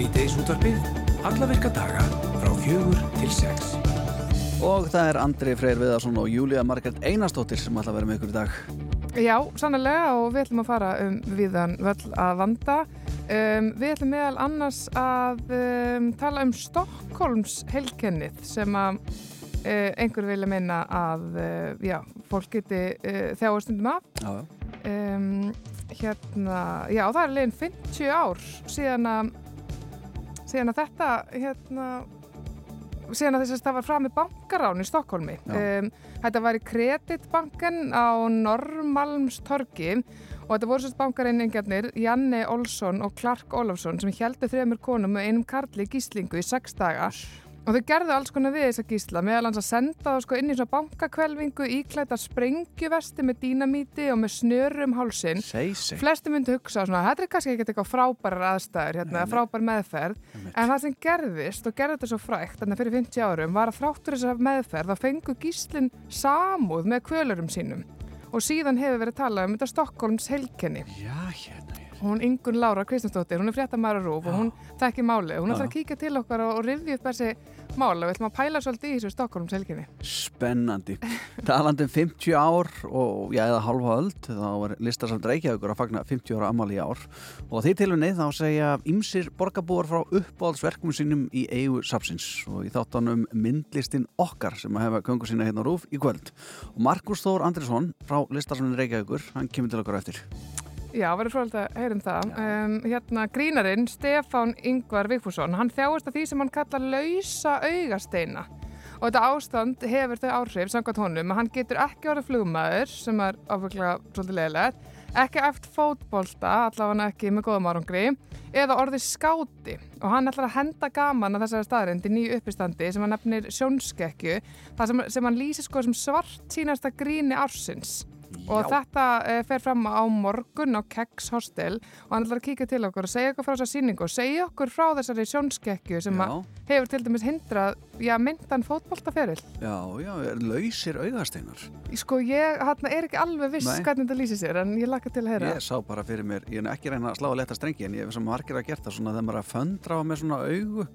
Sýteis útvarpið, alla virka daga frá fjögur til sex. Og það er Andri Freyr Viðarsson og Júlia Margret Einarstóttir sem ætla að vera með ykkur í dag. Já, sannlega og við ætlum að fara um viðan völl að vanda. Um, við ætlum meðal annars að um, tala um Stokkólms helkennið sem að uh, einhver vilja minna að uh, já, fólk geti uh, þjáastundum af. Já, já. Um, hérna, já, það er leginn 50 ár síðan að síðan að þetta hérna síðan að þess að það var fram með bankarán í Stokkólmi um, þetta var í Kreditbanken á Norrmalmstorgi og þetta voru sérst bankareiningarnir Janne Olsson og Clark Olofsson sem heldur þremur konum með einum karli gíslingu í sex daga og þau gerðu alls konar við þessa gísla meðal hans að senda það sko inn í svona bankakvelvingu íklæta sprengjuvesti með dínamíti og með snörum hálsin Seg, seg. flesti myndi hugsa svona, þetta er kannski ekki eitthvað frábærar aðstæður, hérna, frábær meðferð. En það sem gerðist og gerði þetta svo frækt þannig fyrir 50 árum var að þráttur þessar meðferð þá fengu gíslinn samúð með kvölurum sínum. Og síðan hefur verið talað um þetta Stokkólms helkenni Já, hérna ég. Hún Ingun Lára Kristinsdóttir, hún er fréttamæra rúf og hún þekki máli, hún ætlar að kíka til okkar og, og rifja upp þessi mála, við ætlum að pæla svolítið í þessu Stokkólms helkenni Spennandi. Talandi um 50 ár og já, eða halva öld, þá er listasamt Reykjavíkur að fagna 50 ára ammali í ár. Og því tilunni þá segja ymsir borgarbúar frá uppáhaldsverkum sínum í eigu sapsins og í þáttanum myndlistin okkar sem að hefa köngu sína hérna rúf í kvöld. Og Markus Þór Andrisson frá listasamni Reykjavíkur, hann kemur til okkar eftir. Já, verður frólægt að heyra um það. Um, hérna, grínarinn Stefán Yngvar Vigfússon, hann þjáist að því sem hann kallar lausa augasteina. Og þetta ástand hefur þau áhrif, samkvæmt honum, að hann getur ekki orðið flugmaður, sem er áfenglega svolítið leiðilegt, ekki eftir fótbolta, allavega ekki með góðum árangri, eða orðið skáti. Og hann ætlar að henda gaman að þessari staðrind í nýju uppistandi sem hann nefnir sjónskekju, það sem, sem hann lýsir sko sem svart sínasta gríni ársins. Og þetta uh, fer fram á morgun á Keks Hostel og hann ætlar að kíka til okkur og segja okkur frá þessa síningu og segja okkur frá þessari sjónskekju sem Já. hefur til dæmis hindrað, já, myndan fótboltaferil. Já, já, lausir augasteinar. Sko, ég hérna, er ekki alveg viss Nei. hvernig þetta lýsir sér en ég laka til að heyra. Ég sá bara fyrir mér, ég er ekki reyna að slá að leta strengi en ég hef sem margir að gert það svona þegar maður er að föndra á með svona augu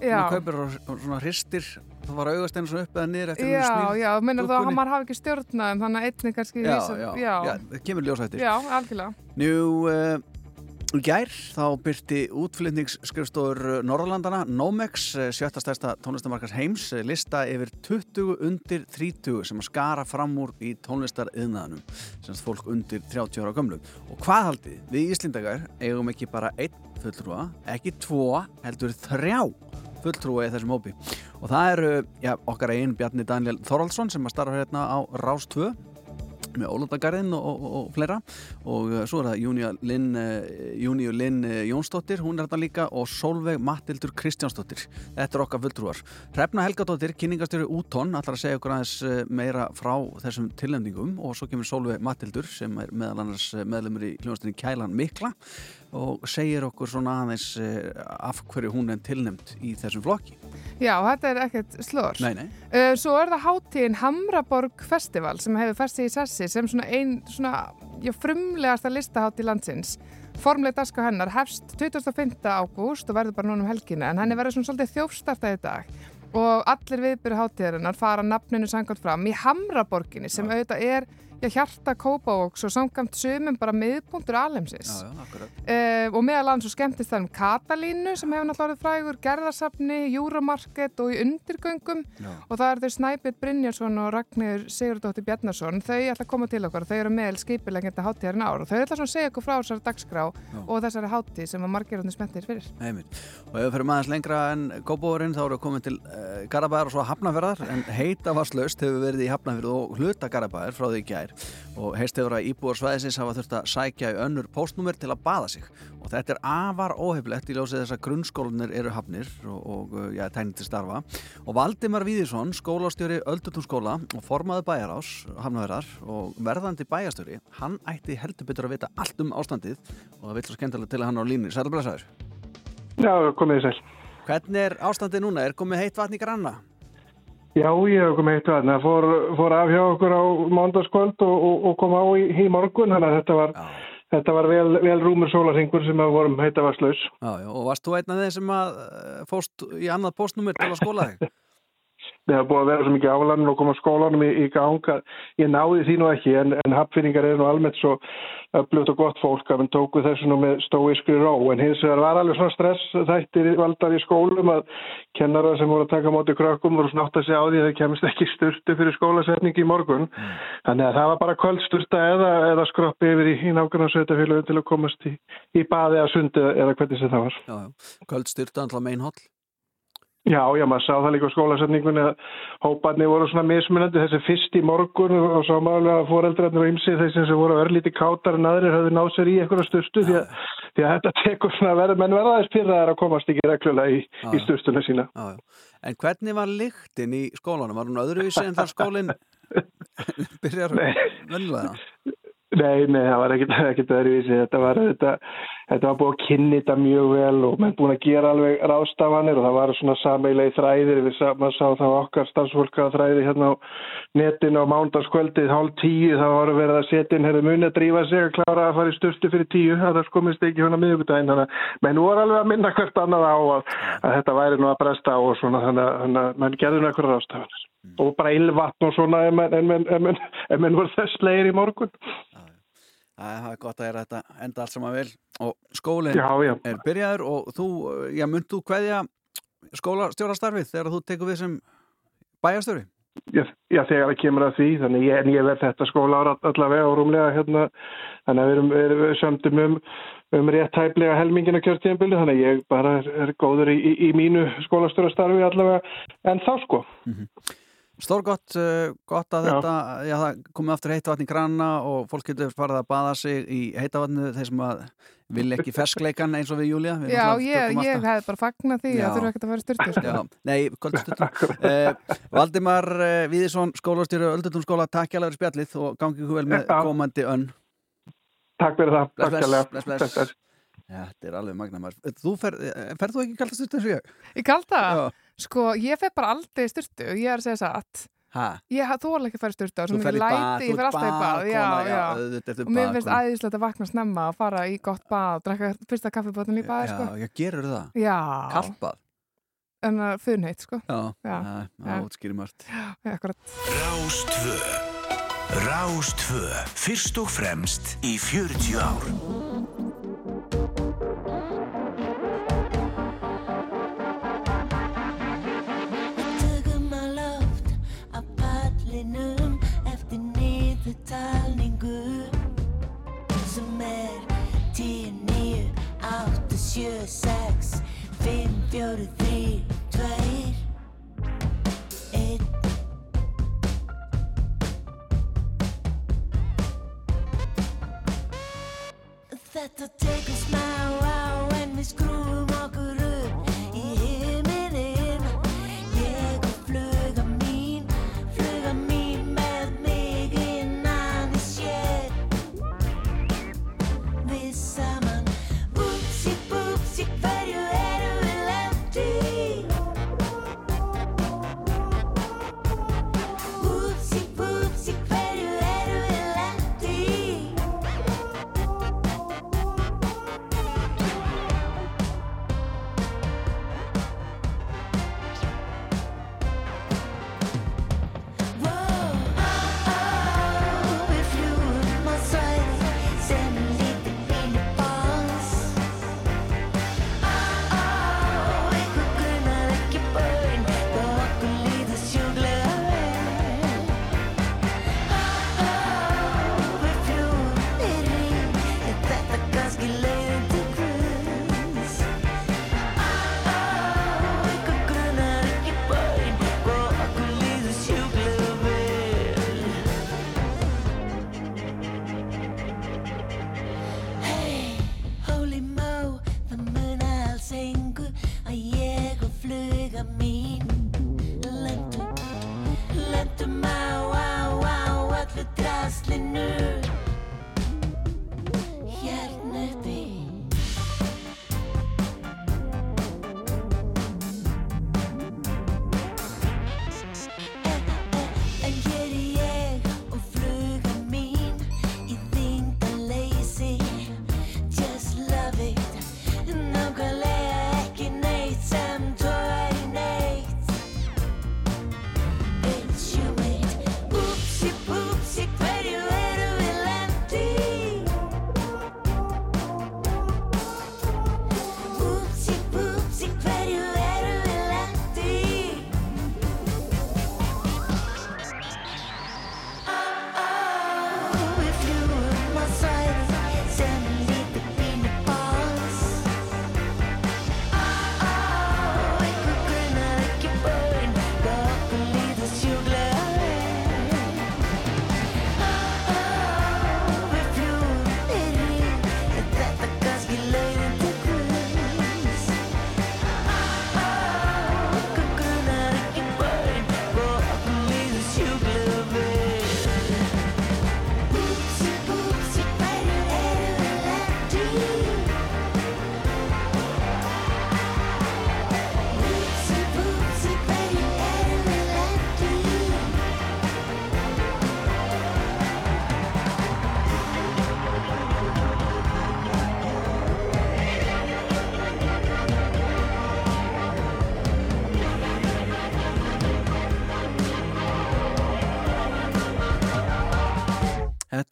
já, svona kaupir og svona hristir það var augasteinu svona upp eða niður eftir já, já, minnur þá að maður hafi ekki stjórnaðum þannig að einnig kannski já, vísar- já, já, já, það kemur ljósa eftir. Já, algjörlega. Nú, uh, gær þá byrti útflutningsskrifstofur Norðurlandana Nomex, eh, sjötta stærsta tónlistamarkas heims, eh, lista yfir 20 undir 30 sem að skara fram úr í tónlistariðnaðanum sem sagt fólk undir 30 ára gömlu. Og hvað haldið, við Íslindakar eigum ekki bara einn fulltrúa ekki tvo, heldur þrjá fulltrúa í þessum hópi. Og það eru já, okkar einn Bjarni Daniel Þorvaldsson sem að starfa hérna á Rás 2 með Ólundagarðin og, og, og fleira. Og uh, svo er það Júniu Linn, uh, Júniu Linn uh, Jónsdóttir, hún er þetta líka og Solveig Mattildur Kristjánsdóttir. Þetta er okkar fulltrúar. Hrefna Helgadóttir kynningastjóri Úton, allar að segja okkur aðeins meira frá þessum tilnefningum. Og svo kemur Solveig Mattildur sem er meðal annars meðlumur í hljóðastinni Kælan Mikla og segir okkur svona aðeins uh, af hverju hún er tilnefnd í þessum flokki. Já, þetta er ekkert slór. Nei, nei. Uh, svo er það hátíðin Hamraborg Festival sem hefur festið í sessi sem svona einn svona frumlegasta listahátíð landsins. Formlega daska hennar hefst 25. ágúst og verður bara núna um helgina en henni verður svona svolítið þjófstartað í dag og allir viðbyrju hátíðarinnar fara nafninu sangant fram í Hamraborginni sem auðvitað er já, hjarta Kópavóks og samkvæmt sumum bara miðpunktur alheimsins. Já, já. Uh, og meðal annars svo skemmtist það um Katalínu sem hefur náttúrulega frægur, Gerðarsafni, Júramarket og í undirgöngum Já. og það eru þau Snæbjörn Brynjarsson og Ragnir Sigurdóttir Bjarnarsson, þau ætla að koma til okkar þau eru meðal skipilegenda hátíðarinn ár og þau ætla að segja okkur frá þessari dagskrá og þessari hátíð sem að margir hann spenntir fyrir. Einmitt. Og ef við fyrir maður lengra en góðbóðurinn þá við komin til uh, Garabæðar og svo Hafnafjörðar en heita varslaust hefur verið í Hafnafjörð og hluta Garabæðar frá því gær og heist hefur að íbúar svæðisins hafa þurft að sækja í önnur póstnúmer til að baða sig og þetta er afar óheflegt í ljósið þess að grunnskólanir eru hafnir og, og uh, já, tæni til starfa og Valdimar Víðisson, skólastjóri Öldutúnskóla og formaði bæjarás Hafnafjörðar og verðandi bæjastjóri hann ætti heldur betur að vita allt um ástandið og það vil svo skemmtilega til að hann á línni Sælblessaður Já, komið þið sæl. Hvernig er ástandið núna? Er komið heitt vatn í granna? Já, ég hef komið eitt vatna. Fór, fór af hjá okkur á mándaskvöld og, og, og kom á í, í morgun, þannig að þetta var, þetta var vel, vel rúmur sólarhingur sem að vorum heita varslaus. Já, já, og varst þú einn af þeim sem að eh, fóst í annað postnumur til að skóla þig? Það hefur búið að vera svo mikið álanum og koma skólanum í, í ganga. Ég náði því nú ekki en, en hapfinningar eru nú almennt svo blöðt og gott fólk að við tóku þessu nú með stóiskri ró. En hins vegar var alveg svona stress þættir valdar í skólum að kennara sem voru að taka móti krökkum voru snátt að segja á því að það kemist ekki styrtu fyrir skólasetningi í morgun. Mm. Þannig að það var bara kvöldstyrta eða, eða skroppi yfir í, í nákvæmlega sveitafélagin til að komast í, í baði að sundi eða hvernig sem það var. Já, já. Kvöldstyrta alltaf meinholl. Já, já, maður sá það líka á skólasetningunni að hóparni voru svona mismunandi þessi fyrst í morgun og svo málega fóreldrarnir og ymsið þessi sem voru örlíti kátar en aðrir höfðu náð sér í eitthvað styrstu því, því að þetta tekur svona verð menn verðaðis pyrraðar að komast ekki reglulega í, í styrstuna sína. Já, já. En hvernig var lyktin í skólanum? Var hún öðruvísi en þar skólinn byrjar vönnulega? Nei, nei, það var ekkert öðruvísi. Þetta var, þetta, þetta var búið að kynni þetta mjög vel og maður búin að gera alveg rástafanir og það var svona sameilegi þræðir. Við maður sá það okkar stafsfólka þræði hérna á netinu á mándarskvöldið hálf tíu. Það var verið að setja inn, hefði munið að drífa sig að klára að fara í styrstu fyrir tíu. Það komist ekki hérna miðugdægin. Menn voru alveg að minna hvert annað á að, að þetta væri nú að bresta og svona þannig að mann gerði nákvæmlega rástafanir. Og bara ylvatn og svona ef menn voru þess leir í morgun. Það er gott að gera þetta enda allt saman vel og skólinn er byrjaður og þú, já, mynd þú hvaðja skólastjórastarfið þegar þú tekur við sem bæjastöri? Já, já, þegar það kemur að því, þannig ég, ég verð þetta skóla allavega og rúmlega hérna, þannig að við erum, erum sömdum um, um rétt hæflega helmingina kjörtíðanbili, þannig að ég bara er, er góður í, í, í mínu skólastjórastarfi allavega en þá sko. Mm -hmm. Stórgott, uh, gott að já. þetta, já það komið aftur heitavatn í granna og fólk getur farið að baða sig í heitavatnu þeir sem að vil ekki ferskleikan eins og við Júlia. Við já, ég, ég hef bara fagnat því já. að þurfa ekkert að fara styrtu. Sko. Nei, kvöldu styrtu. uh, Valdimar uh, Víðisson, skólastýru Öldutún skóla, takk hjálpar spjallið og gangið ykkur vel með komandi önn. Takk fyrir það. Bless, bless, bless, bless. bless. Já, þetta er alveg magnamar. Þú fer, ferð þú ekki kalda styrtu eins og ég? Ég kalda? Já. Sko, ég fer bara aldrei styrtu, ég er að segja satt. Hæ? Ég þóla ekki að fara styrtu. Þú fer í bad, ég fer alltaf í bad, já, já. Og mér finnst æðislegt að vakna snemma og fara í gott bad og drekka fyrsta kaffibotun í bad, sko. Já, ég gerur það. Já. Kallbad. En það er funheit, sko. Já, það útskýrir mörgt. Já, akkurat. Rástvö. Rástvö. Fyrst og fremst í 40 ár. 8, 7, 6 5, 4, 3, 2 1 Þetta tekur smá á en við skrúum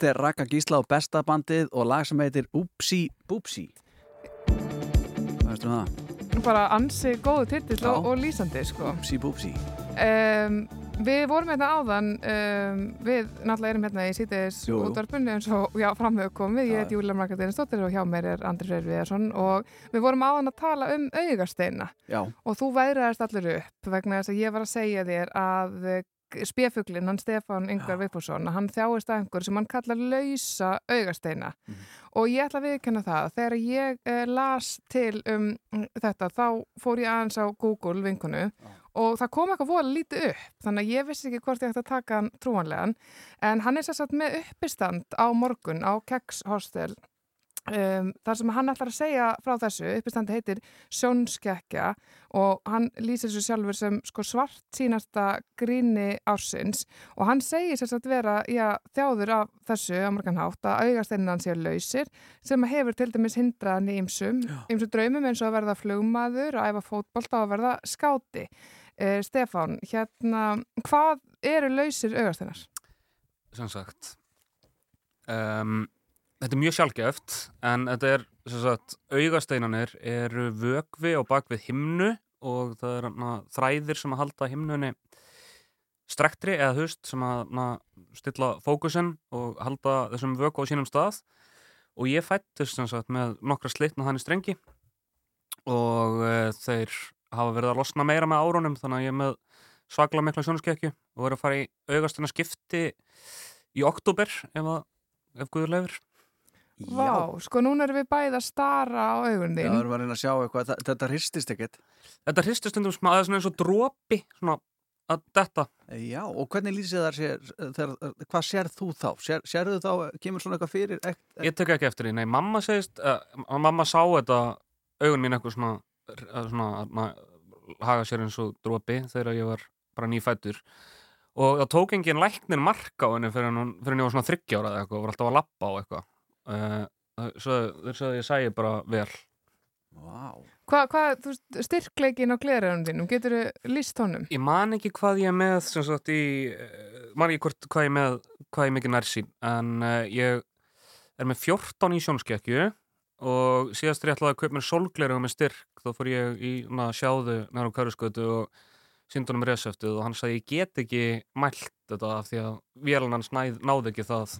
Þetta er Raka Gísla og besta bandið og lag sem heitir Upsi Bupsi. Hvað veistu um það? Bara ansi góðu titill Já. og, og lýsandi, sko. Upsi Bupsi. Um, við vorum hérna áðan, um, við náttúrulega erum hérna í sítiðis útvarpunni eins og já, framhauð komið, ég heit Júlia Margaret Stóttir og hjá mér er Andri Freyr Viðarsson og við vorum áðan að tala um augasteina. Já, og þú væraðist allir upp vegna þess að ég var að segja þér að spjöfuglinn, hann Stefán Yngvar Vippússon, hann þjáist að einhver sem hann kallar lausa augasteina. Mhm. og ég ætla að viðkenna það þegar ég eh, las til um þetta, þá fór ég aðeins á Google vinkunu og það kom eitthvað vola lítið upp þannig að ég vissi ekki hvort ég ætti að taka hann trúanlegan. En hann er sér satt með uppistand á morgun á Keks Hostel um, þar sem hann ætlar að segja frá þessu, uppistandi heitir Sjónskekkja og hann lýsir þessu sjálfur sem sko svart sínasta gríni ársins og hann segir sér satt vera já, þjáður af þessu á morgan hátt að augasteinan séu lausir sem hefur til dæmis hindraðan í ymsum ymsum draumum eins og að verða flugmaður að æfa fótbolta og að verða skáti uh, Stefán, hérna hvað eru lausir augasteinar? sem sagt um, þetta er mjög sjálfgeft en þetta er sem sagt augasteinanir eru vögvi á bakvið himnu og það er hana, þræðir sem að halda himnunni strektri eða hust sem að hana, stilla fókusin og halda þessum vögva á sínum stað. Og ég fættist sem sagt með nokkra slitna þannig strengi og uh, þeir hafa verið að losna meira með árunum þannig að ég er með svaklega mikla sjónskekju og er að fara í augastuna skipti í oktober ef, ef Guður leifir Vá, sko núna erum við bæði að stara á augun Já, þín það erum að reyna að sjá eitthvað, Þa- þetta hristist ekkert. Þetta hristist stundum smá, það er svona eins og dropi svona að detta. Já, og hvernig lýsið þar sér, þegar, hvað sér þú þá? Sér, sérðu þá, kemur svona eitthvað fyrir? Ek, ek, Ég tek ekki eftir því, nei, mamma segist uh, mamma sá þetta augun mín eitthvað svona, uh, svona na, haga sér eins og dropi þegar ég var bara nýfættur og það tók engin læknir marka á henni fyrir hann fyrir hann ég var svona þryggjára eða eitthvað og var alltaf að lappa á eitthvað uh, þeir sagði að ég sæi bara vel. Vá, Hvað, hva, þú veist, styrkleikin á gleraugunum þínum, getur þú líst honum? Ég man ekki hvað ég er með sem sagt í, eh, man ekki hvort hvað ég er með hvað ég mikið nærsýn en uh, ég er með 14 í sjónskekkju og síðast er ég ætlaði að kaupa mér sólgleru með styrk þá fór ég í na, sjáðu næra á Kærusgötu og síndunum resöftið og hann sagði ég get ekki mælt þetta af því að vélan hans náði ekki það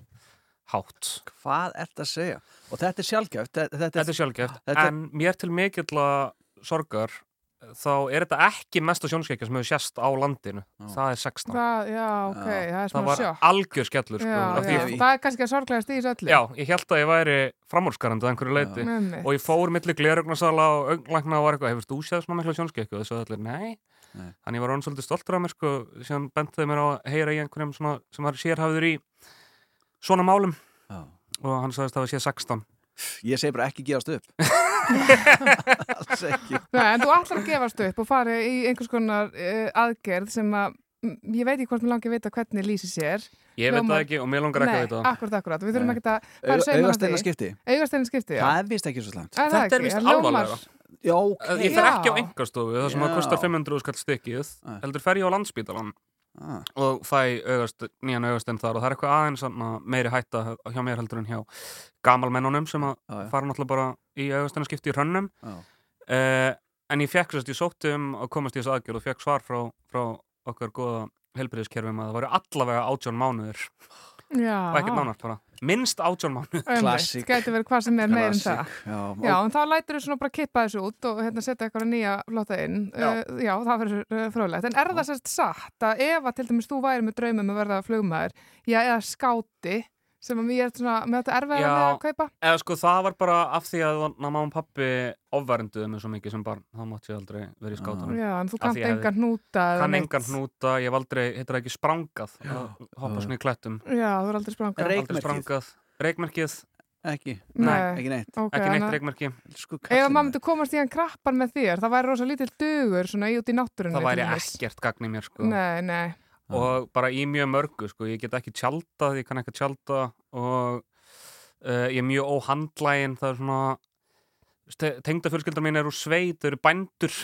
hátt. hvað ert að segja? Og þetta er sjálfgæft Þetta, þetta, Þetta er sjálfgeft, þetta- en mér til mikill sorgar þá er þetta ekki mesta sjónskekkja sem hefur sést á landinu. Já. Það er 16. Það, já, ok, Já. það er það smá var sjokk. algjör skellur sko, Já, af því já, ég, það er kannski að sorglegast í þessu öllu. já, ég held að ég væri framúrskarandi að einhverju leiti og ég fór milli glerugnarsala og augnlækna og var eitthvað, hefur þú séð svona mikla sjónskekku og þessu allir, nei, þannig ég var orðin svolítið stoltur af mér sko, síðan bentiði mér á að heyra í einhverjum svona, sem var sérhafður í svona málum Já. og hann sagðist að það var séð 16 Ég segi bara ekki gefast upp Alls ekki Nei, en þú ætlar að gefast upp og fara í einhvers konar uh, aðgerð sem að, ég veit ekki hvort mér langi að vita hvernig lýsi sér. ég veit það ekki og mér langar ekki að vita Nei, það akkurat, akkurat. Við þurfum Nei. ekki að Augasteina skipti Augasteina skipti, já. Það er vist ekki svo slæmt það Þetta er. Já, ok ég fer ekki á Já. engarstofu það sem að kostar 500 skall stykkið Nei. heldur fer ég á landsbítalan ah, og fæ augast, nýjan augastinn þar. Og það er eitthvað aðeins meiri hætta hjá mér heldur en hjá gamalmennunum sem að já, já, fara náttúrulega bara í augastinn skipti í hrönnum. Já. uh, en ég fekk sérst, ég sótti um að komast í þessu aðgjörð og fekk svar frá, frá okkar góða helbriðiskerfum að það væri allavega átjón mánuður Já. og ekkert nánast bara, minnst átjón Einmitt, Klassík. Gæti verið hvað sem er meir en það. Já, Já, en þá lætur þú svona bara kippa þessu út og hérna setja eitthvað nýja flotta inn. Já. Uh, já það verður uh, fróðlegt. En er það sérst satt að ef að til dæmis þú væri með draumum að verða flugmaður, já, eða skáti, sem að mér er svona með þetta erfiða Já. með að kaupa? eða sko það var bara af því að mamma og pappi ofvernduðu mig svo mikið sem barn þá mátti ég aldrei verið í skátunum Já, en þú Af kannt engan hnúta eða kann engan hnúta, ég hef aldrei, heitir það ekki sprangað að hoppa svona í klettum Já, þú er aldrei sprangað. Aldrei sprangað, reikmerkið Ekki, Nei. ekki neitt Ok, ekki neitt reikmerki kallinn að maður myndi komast í hann krappar með þér, það væri rosa lítill dugur svona í út í náttúrunni. það væri ekkert gagn í mér sko. Nei, nei. Og bara í mjög mörgu sko. ég get ekki tjaldað, ég kann ekki tjálta og uh, ég er mjög óhandlægin það er svona tengdafjölskyldar mín er úr sveit, þau eru bændur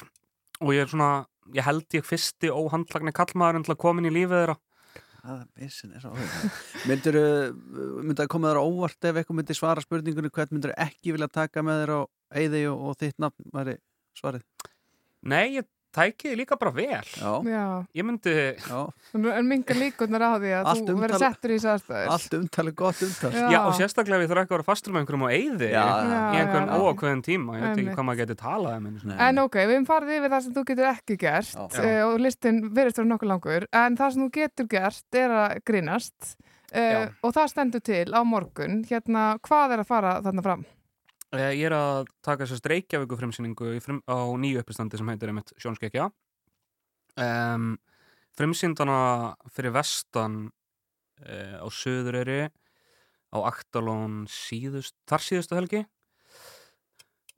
og ég er svona ég held ég fyrsti óhandlagni kallmaðurinn til að koma inn í lífið þeirra. Myndir myndi að koma þér á óvart ef eitthvað myndi svara spurningunni hvern myndir ekki vilja taka með þér á eyði og, og þitt nafn svarið? Nei, ég tæki þið líka bara vel. Já, Ég myndi, já, en mingar líkunar á því að Allt þú verður umtal- settur í þessu aðstæður. allt umtalið gott umtal Já. já, og sérstaklega ég þarf ekki að vera fastur með einhverjum á eyði Já, í einhvern já. óákveðin tíma. Ég veit ekki hvað maður getur talað um einu sinni. En ok, við hefum farið yfir það sem þú getur ekki gert uh, og listin verðist vera nokkuð langur en það sem þú getur gert er að grínast uh, og það stendur til á morgun hérna, hvað er að fara þarna fram? Eh, Ég er að taka þess að Reykjavíku frumsýningu í frum, á nýju uppistandi sem heitir einmitt Sjónskekja. Um, frumsýndana fyrir vestan uh, á Suðureyri á Aktalón síðust, þar síðustu helgi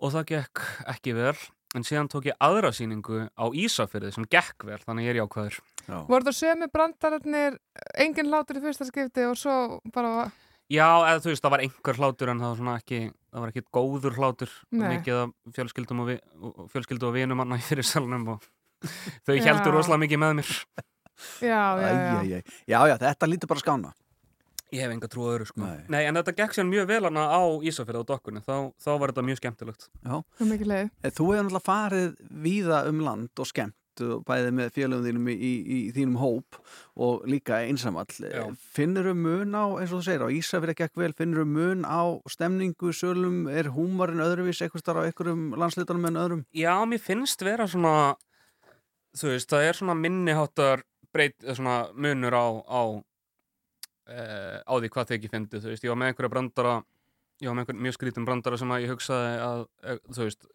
og það gekk ekki vel en síðan tók ég aðra sýningu á Ísafyrði sem gekk vel þannig ég er jákvæður. Já. Voru það sömu brandararnir engin hlátur í fyrsta skipti og svo bara Já, eða þú veist, það var einhver hlátur en það var svona ekki, það var ekki góður hlátur mikið af fjölskyldum og, vi, og fjölskyldu og vinum manna í fyrir salnum og þau Já. heldur rosalega mikið með mér já, já, já. Já, já, þetta lítur bara skána Ég hef enga trú á öðru sko Nei. Nei, en þetta gekk sér mjög vel hana á Ísafjörðu á dokkunni þá, þá var þetta mjög skemmtilegt leið. Eh, Þú hefur náttúrulega farið víða um land og skemmt og bæðið með félögum þínum í, í, í þínum hóp og líka einsamall. Já. Finnur um mun á, eins og þú segir, á Ísafrið gekk vel, finnur um mun á stemningu, sölum, er húmarinn öðruvís eitthvað starf á einhverjum landslitunum en öðrum? Já, mér finnst vera svona þú veist, það er svona minniháttar breyt, eða svona munur á á, e, á því hvað þið ekki fyndið, þú veist, ég var með einhverja brandara ég var með einhvern mjög skrítum brandara sem að ég hugsaði að, þú veist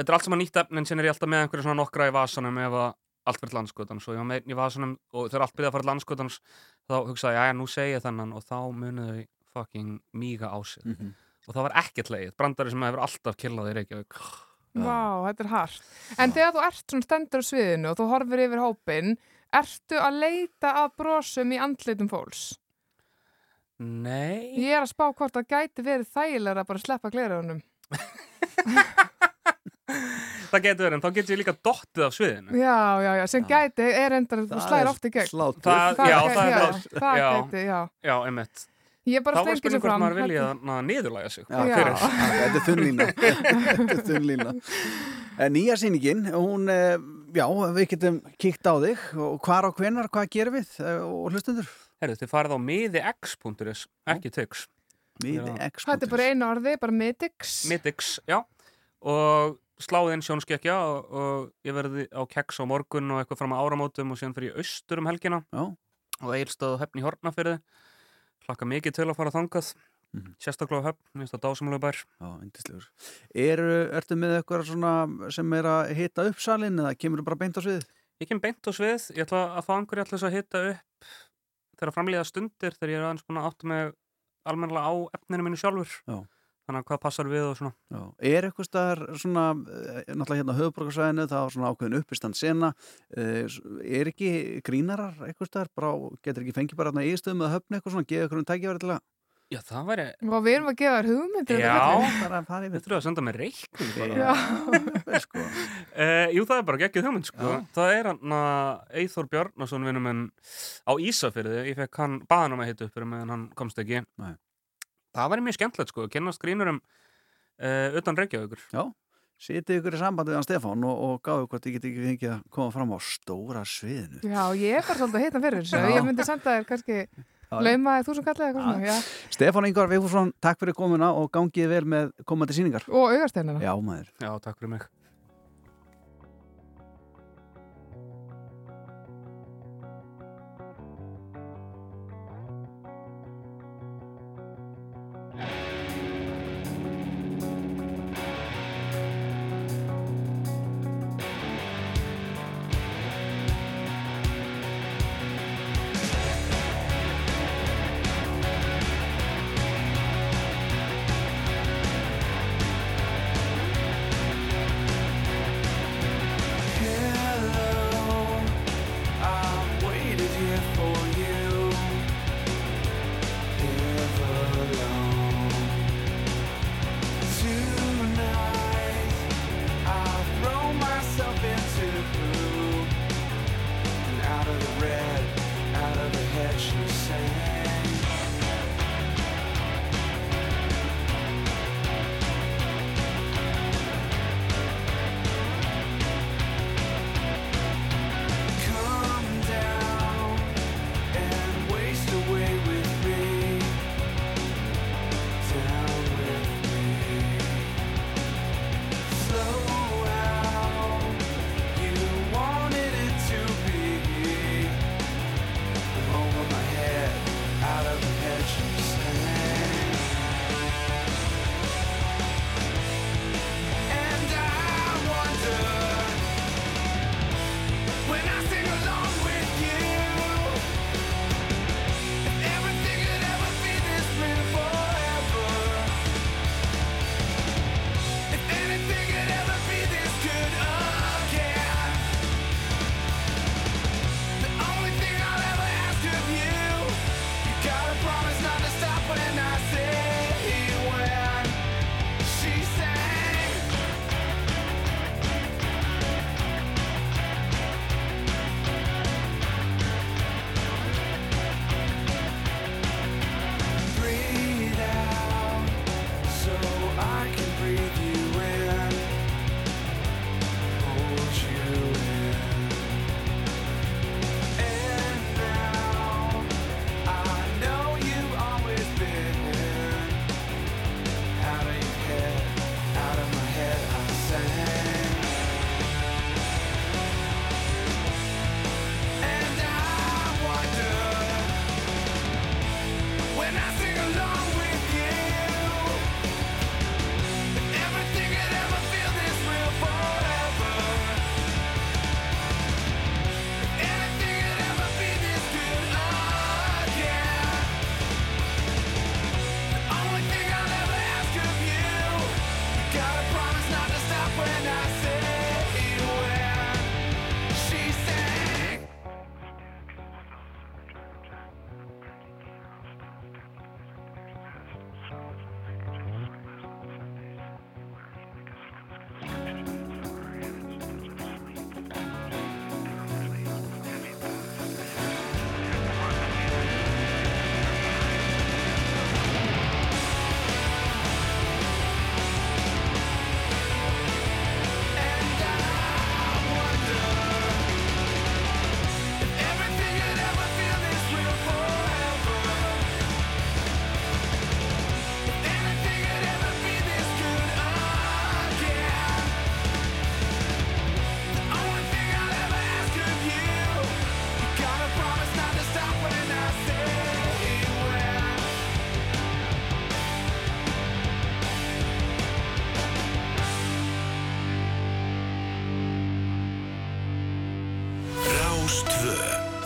þetta er allt saman nýtt efni en sen er ég alltaf með einhverja svona nokkra í vasanum ef að allt verður landskotans og ég var með einn í vasanum og þegar allt byrjaði að fara landskotans þá hugsaði ég, já, nú segi ég þennan og þá munið þau fucking míga á sig Mm -hmm. og það var ekkert leið, brandari sem hefur alltaf killað í Reykjavík Vá, þetta er hart. En þegar þú ert svona stendur á sviðinu og þú horfir yfir hópin, ertu að leita að brosum í andlitum fólks? Nei Ég er að spá hvort það gæti verið þægilega að bara sleppa glerunum. Það getur verið, en þá getur ég líka dottið af sviðinu. Já, já, já, sem gæti er endar, þú slæðir oft í gegn. Slátur. Það- já, gæti- það er já, það. það Já. gæti, já. Já, einmitt. Ég er bara Þá var stengið spurning sér hvort fram. maður vilja að niðurlæga sig. Já, Já. Fyrir. Þetta er þunnlína Þetta er þunnlína En Nýja sýningin, hún eh, já, við getum kíkt á þig og hvar og hvenar, hvað gerum við eh, og hlustundur? Herðu, þið farið á miðix.is, ekki tix. Miði Já. X. Þetta er bara einu orði, bara midix. Midix, já. Og sláði inn sjónskekkja og, og ég verði á keks á morgun og eitthvað fram á áramótum og síðan fyrir ég austur um helgina Já, og eilstöð og hefni hortnafyrði. Hlakka mikið til að fara þangað. Mhm. Sérstaklega á höfn, mér finnst það dásamlega bær. já, yndislegur er, Ertu með eitthvað svona sem er að hita upp salin eða kemur bara beint á svið? Ég kem beint á svið, ég ætla að fá einhverju alltaf að hitta upp þegar framlýða stundir þegar ég er aðeins búin að átta mig almennilega á efninu mínu sjálfur. Já. Þannig að hvað passar við og svona. Já. Er eitthvað staðar svona, eh, náttúrulega hérna á höfuborgarsvæðinu, það var svona ákveðin uppistand sena, eh, er ekki grínarar eitthvað staðar, bara, getur ekki fengið bara hérna ístöðum eða höfni eitthvað svona, geða ykkur um tækifæri til að Já, það væri... Og við erum að gefa þér hugmyndir. Já. yfir þurfa að senda mér reikning bara. Já. Sko. Uh, jú, það er bara geggjuð hugmynd, sko. Já. Það er hann að Eithor Bjarnason vinnum en á Ísafyrði, ég fekk hann, baðan um að hitta upp fyrir meðan hann komst ekki. Nei. Það væri mjög skemmtilegt, sko, að kennast grínurum uh, utan Reykjavíkur. Já, sitið ykkur í sambandi við hann Stefán og, og gáðu hvort ég get ekki fengið að koma fram á stóra sviðinu. Já, ég er bara svolítið að hitna fyrir þessu. Já. Ég myndi senda þér kannski Já. laumaði þú sem kallaði eitthvað svona. Já. Stefán Ingvar Vigfússon, takk fyrir komuna og gangið vel með komandi sýningar. Og augarsteinana. Já, maður. Já, takk fyrir mig.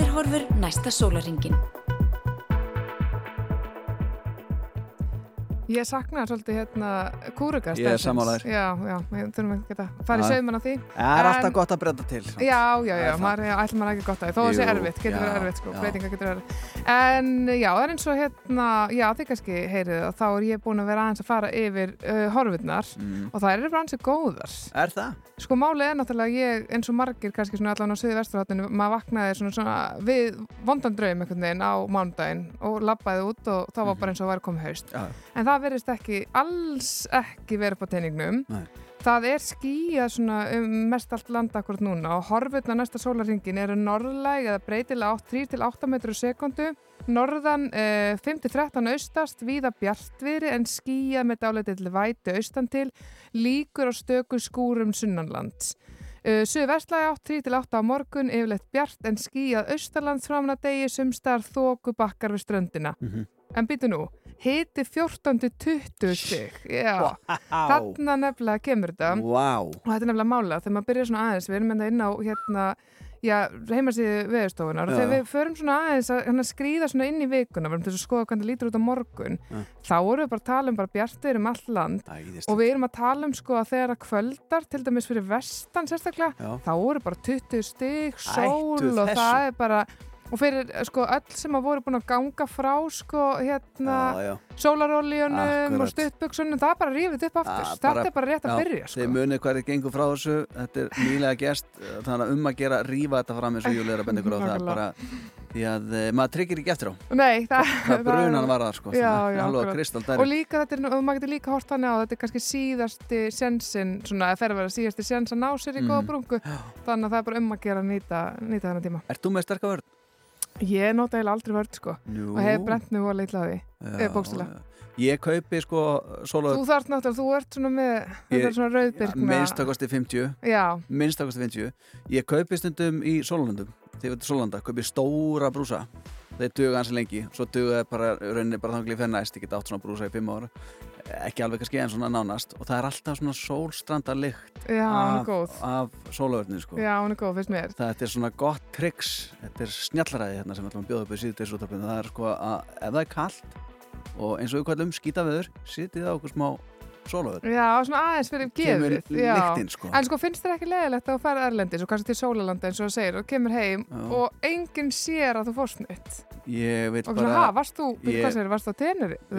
Veðurhorfur næsta sólaringin. Ég saknaði svolítið hérna kúrugast. Ég er sammála þér. Já, já, við þurfum ekki að fara í Já. sauman á því. Það er alltaf En- gott að brenda til. Já, já, já, er það. maður já, ætlum maður ekki gott að því, þó að það sé erfitt, getur verið já, erfitt sko, já. breytingar getur verið. En já, það er eins og hérna, já, þið kannski heyrið það, þá er ég búin að vera aðeins að fara yfir uh, horfurnar Mm. og það eru bara ansið góðar. Er það? Sko málið er náttúrulega ég, eins og margir kannski svona allan á og og og það verðist ekki, alls ekki verið på teiningnum. Nei. Það er skýjað svona um mest allt land akkurat núna og horfurna næsta sólarringin eru norðlæg eða breytilega 3-8 metrur sekundu. Norðan eh, 5-13 austast, víða bjartviðri en skýjað með dálætið til vætu austan til, líkur á stöku skúrum sunnanlands. Uh, Suðu vestlægi átt 3-8 á morgun, yfirleitt bjart en skýjað austalands framna degi sumstar þóku bakkar við ströndina. Mhm. En býtu nú, hiti 14-20 stig. Já, Á. þarna nefnilega kemur þetta. Vá. Og þetta er nefnilega mála, þegar maður byrjar svona aðeins, við erum enda inn á hérna, já, heimasíðu veðurstofunar og þegar við förum svona aðeins að hérna, skrýða svona inn í vikuna, við erum til að skoða hvernig það lítur út á morgun, Já. þá erum við bara að tala um bara bjartur um allt land Æðislegt. og við erum að tala um sko að þegar að kvöldar, til dæmis fyrir vestan sérstaklega, Já. þá eru bara 20 stig, sól Hættu og þessu. það er bara og fyrir eh, sko öll sem að voru búin að ganga frá sko hérna Akkurat. og stuttbuksunum, það er bara rífið upp aftur. Þetta er bara rétt að Já, byrja sko. Þið munið hvað er gengur frá þessu. Þetta er nýlega gest Þannig að um að gera rífa þetta fram eins og benda ykkur á það er bara Því að eh, maður tryggir ekki eftir á. Nei, það, Það brunan var það sko Já, já, og líka þetta er, og maður getur líka hort þannig á þetta er kannski síðasti sensin, svona að fer að vera síðasti sens að ná sér í góða Mm. brungu. Þannig að það er bara um að gera nýta, nýta Ég nota eiginlega aldrei vörd sko Jú. og hef brent vola illa á því já. Ég kaupi sko sóla Þú þarft náttúrulega, þú ert svona með þetta er svona rauðbyrkna minnstakosti 50 Já, minnstakosti 50 Ég kaupi stundum í sólandum þegar við til sólanda, kaupi stóra brúsa. Þeir duga hansi lengi, svo duga þeir bara rauninni bara þannig fyrir næst, ég get átt svona brúsa í 5 ára ekki alveg kannski en svona nánast og það er alltaf svona sólstranda lykt já, hún er af, af sólaverðinu sko. Já, hún er góð, finnst mér. Þetta er svona gott triks, þetta er snjallræði hérna sem við ætlum að bjóða upp í síðdeisúttarpinu. Það er sko að ef það er kallt og eins og við kallum skýta veður, sitið á okkur smá sólaverð. Já, svona aðeins fyrir gefið já. lyktin sko. En sko finnst þér ekki leiðilegt að þú færð erlendis og kannski til sólalanda eins og þú segir og kemur heim Já. og enginn sér að þú fórst neitt Ég vil og svona, ha, bara, varst þú, ég... hvað segir, varst þú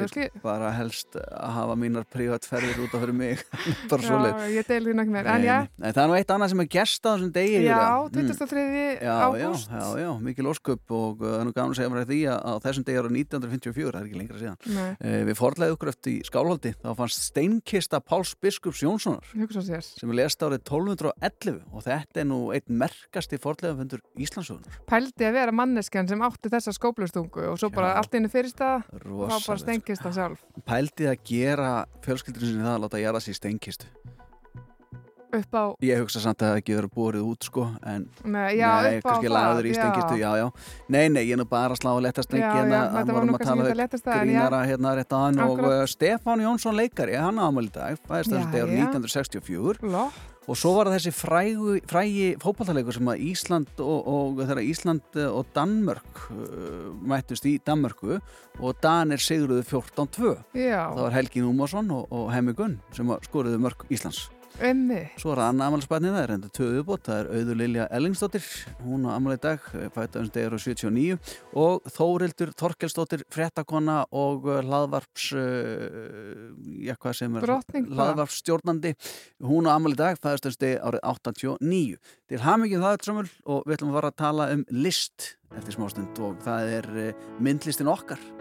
ekki, bara helst að hafa mínar privatferðir út af fyrir mig. bara svoleið. já, ég deil því náttúrulega meir það er nú eitt annað sem er gerst á þessum degi. já, Júlía. Mm. 23. Já, já, ágúst já, já, mikil ósköp og uh, það er nú gaman að segja því að þessum degi ára 1954, það er ekki lengra síðan. Uh, við forðlaði okkur eftir í Skálholti, þá fannst steinkista Páls Biskups Jónssonar sem er lest árið 1211 og þetta er nú einn merkasti forðlegafundur Íslandsögunar. Pældi að vera manneskjan sem átti þessa skóplustungu og svo bara Já. allt inni fyrirstað og þá bara stengist það sjálf Pældi að gera fjölskyldurinn sinni það að láta gera sér steinkistu. Upp á, Ég hugsa samt að það ekki verið borið út sko, en nei, já, nei, á kannski lagður í steinkistu, já, já. Nei, nei, ég er nú bara að slá að Já, já, kannski ekki við það léttasta, en já. grínara hérna rétt aðan og Akkurat. uh, Stefán Jónsson leikari, hann ámæli dag, fæðist Já, árið já. 1964 Lott, og svo var þessi frægu, frægi fótballtaleikur sem að Ísland og, og þegar Ísland eh, og Danmörk uh, mættust í Danmörku og Danir sigruðu 14-2 já, það var Helgi Númarsson og, og Hemmi Gunn sem að skoruðu mörk Íslands emmi svo er það annað amalspætnið það er enda töðu bót það er Auður Lilja Ellingsdóttir hún á amal í dag, fættaðum stegur á 79 og Þórildur Þorkelsdóttir fréttakona og uh, hlaðvarps uh, já hvað sem er hlaðvarpsstjórnandi. Hún á amal í dag, fæðastum stegi árið 89 til hamingjum það öll samul og við ætlum að fara að tala um list eftir smástund og það er uh, myndlistin okkar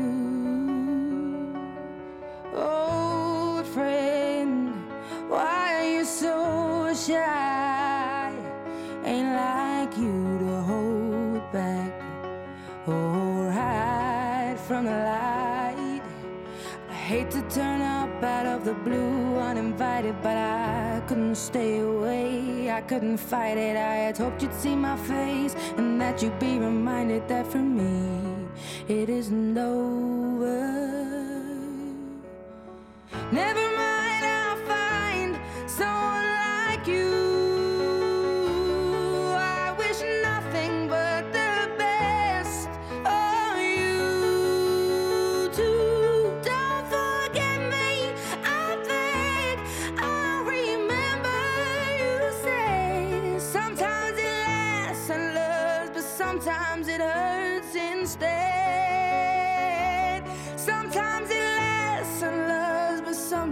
Of the blue uninvited, but I couldn't stay away. I couldn't fight it. I had hoped you'd see my face and that you'd be reminded that for me it isn't over. Never mind,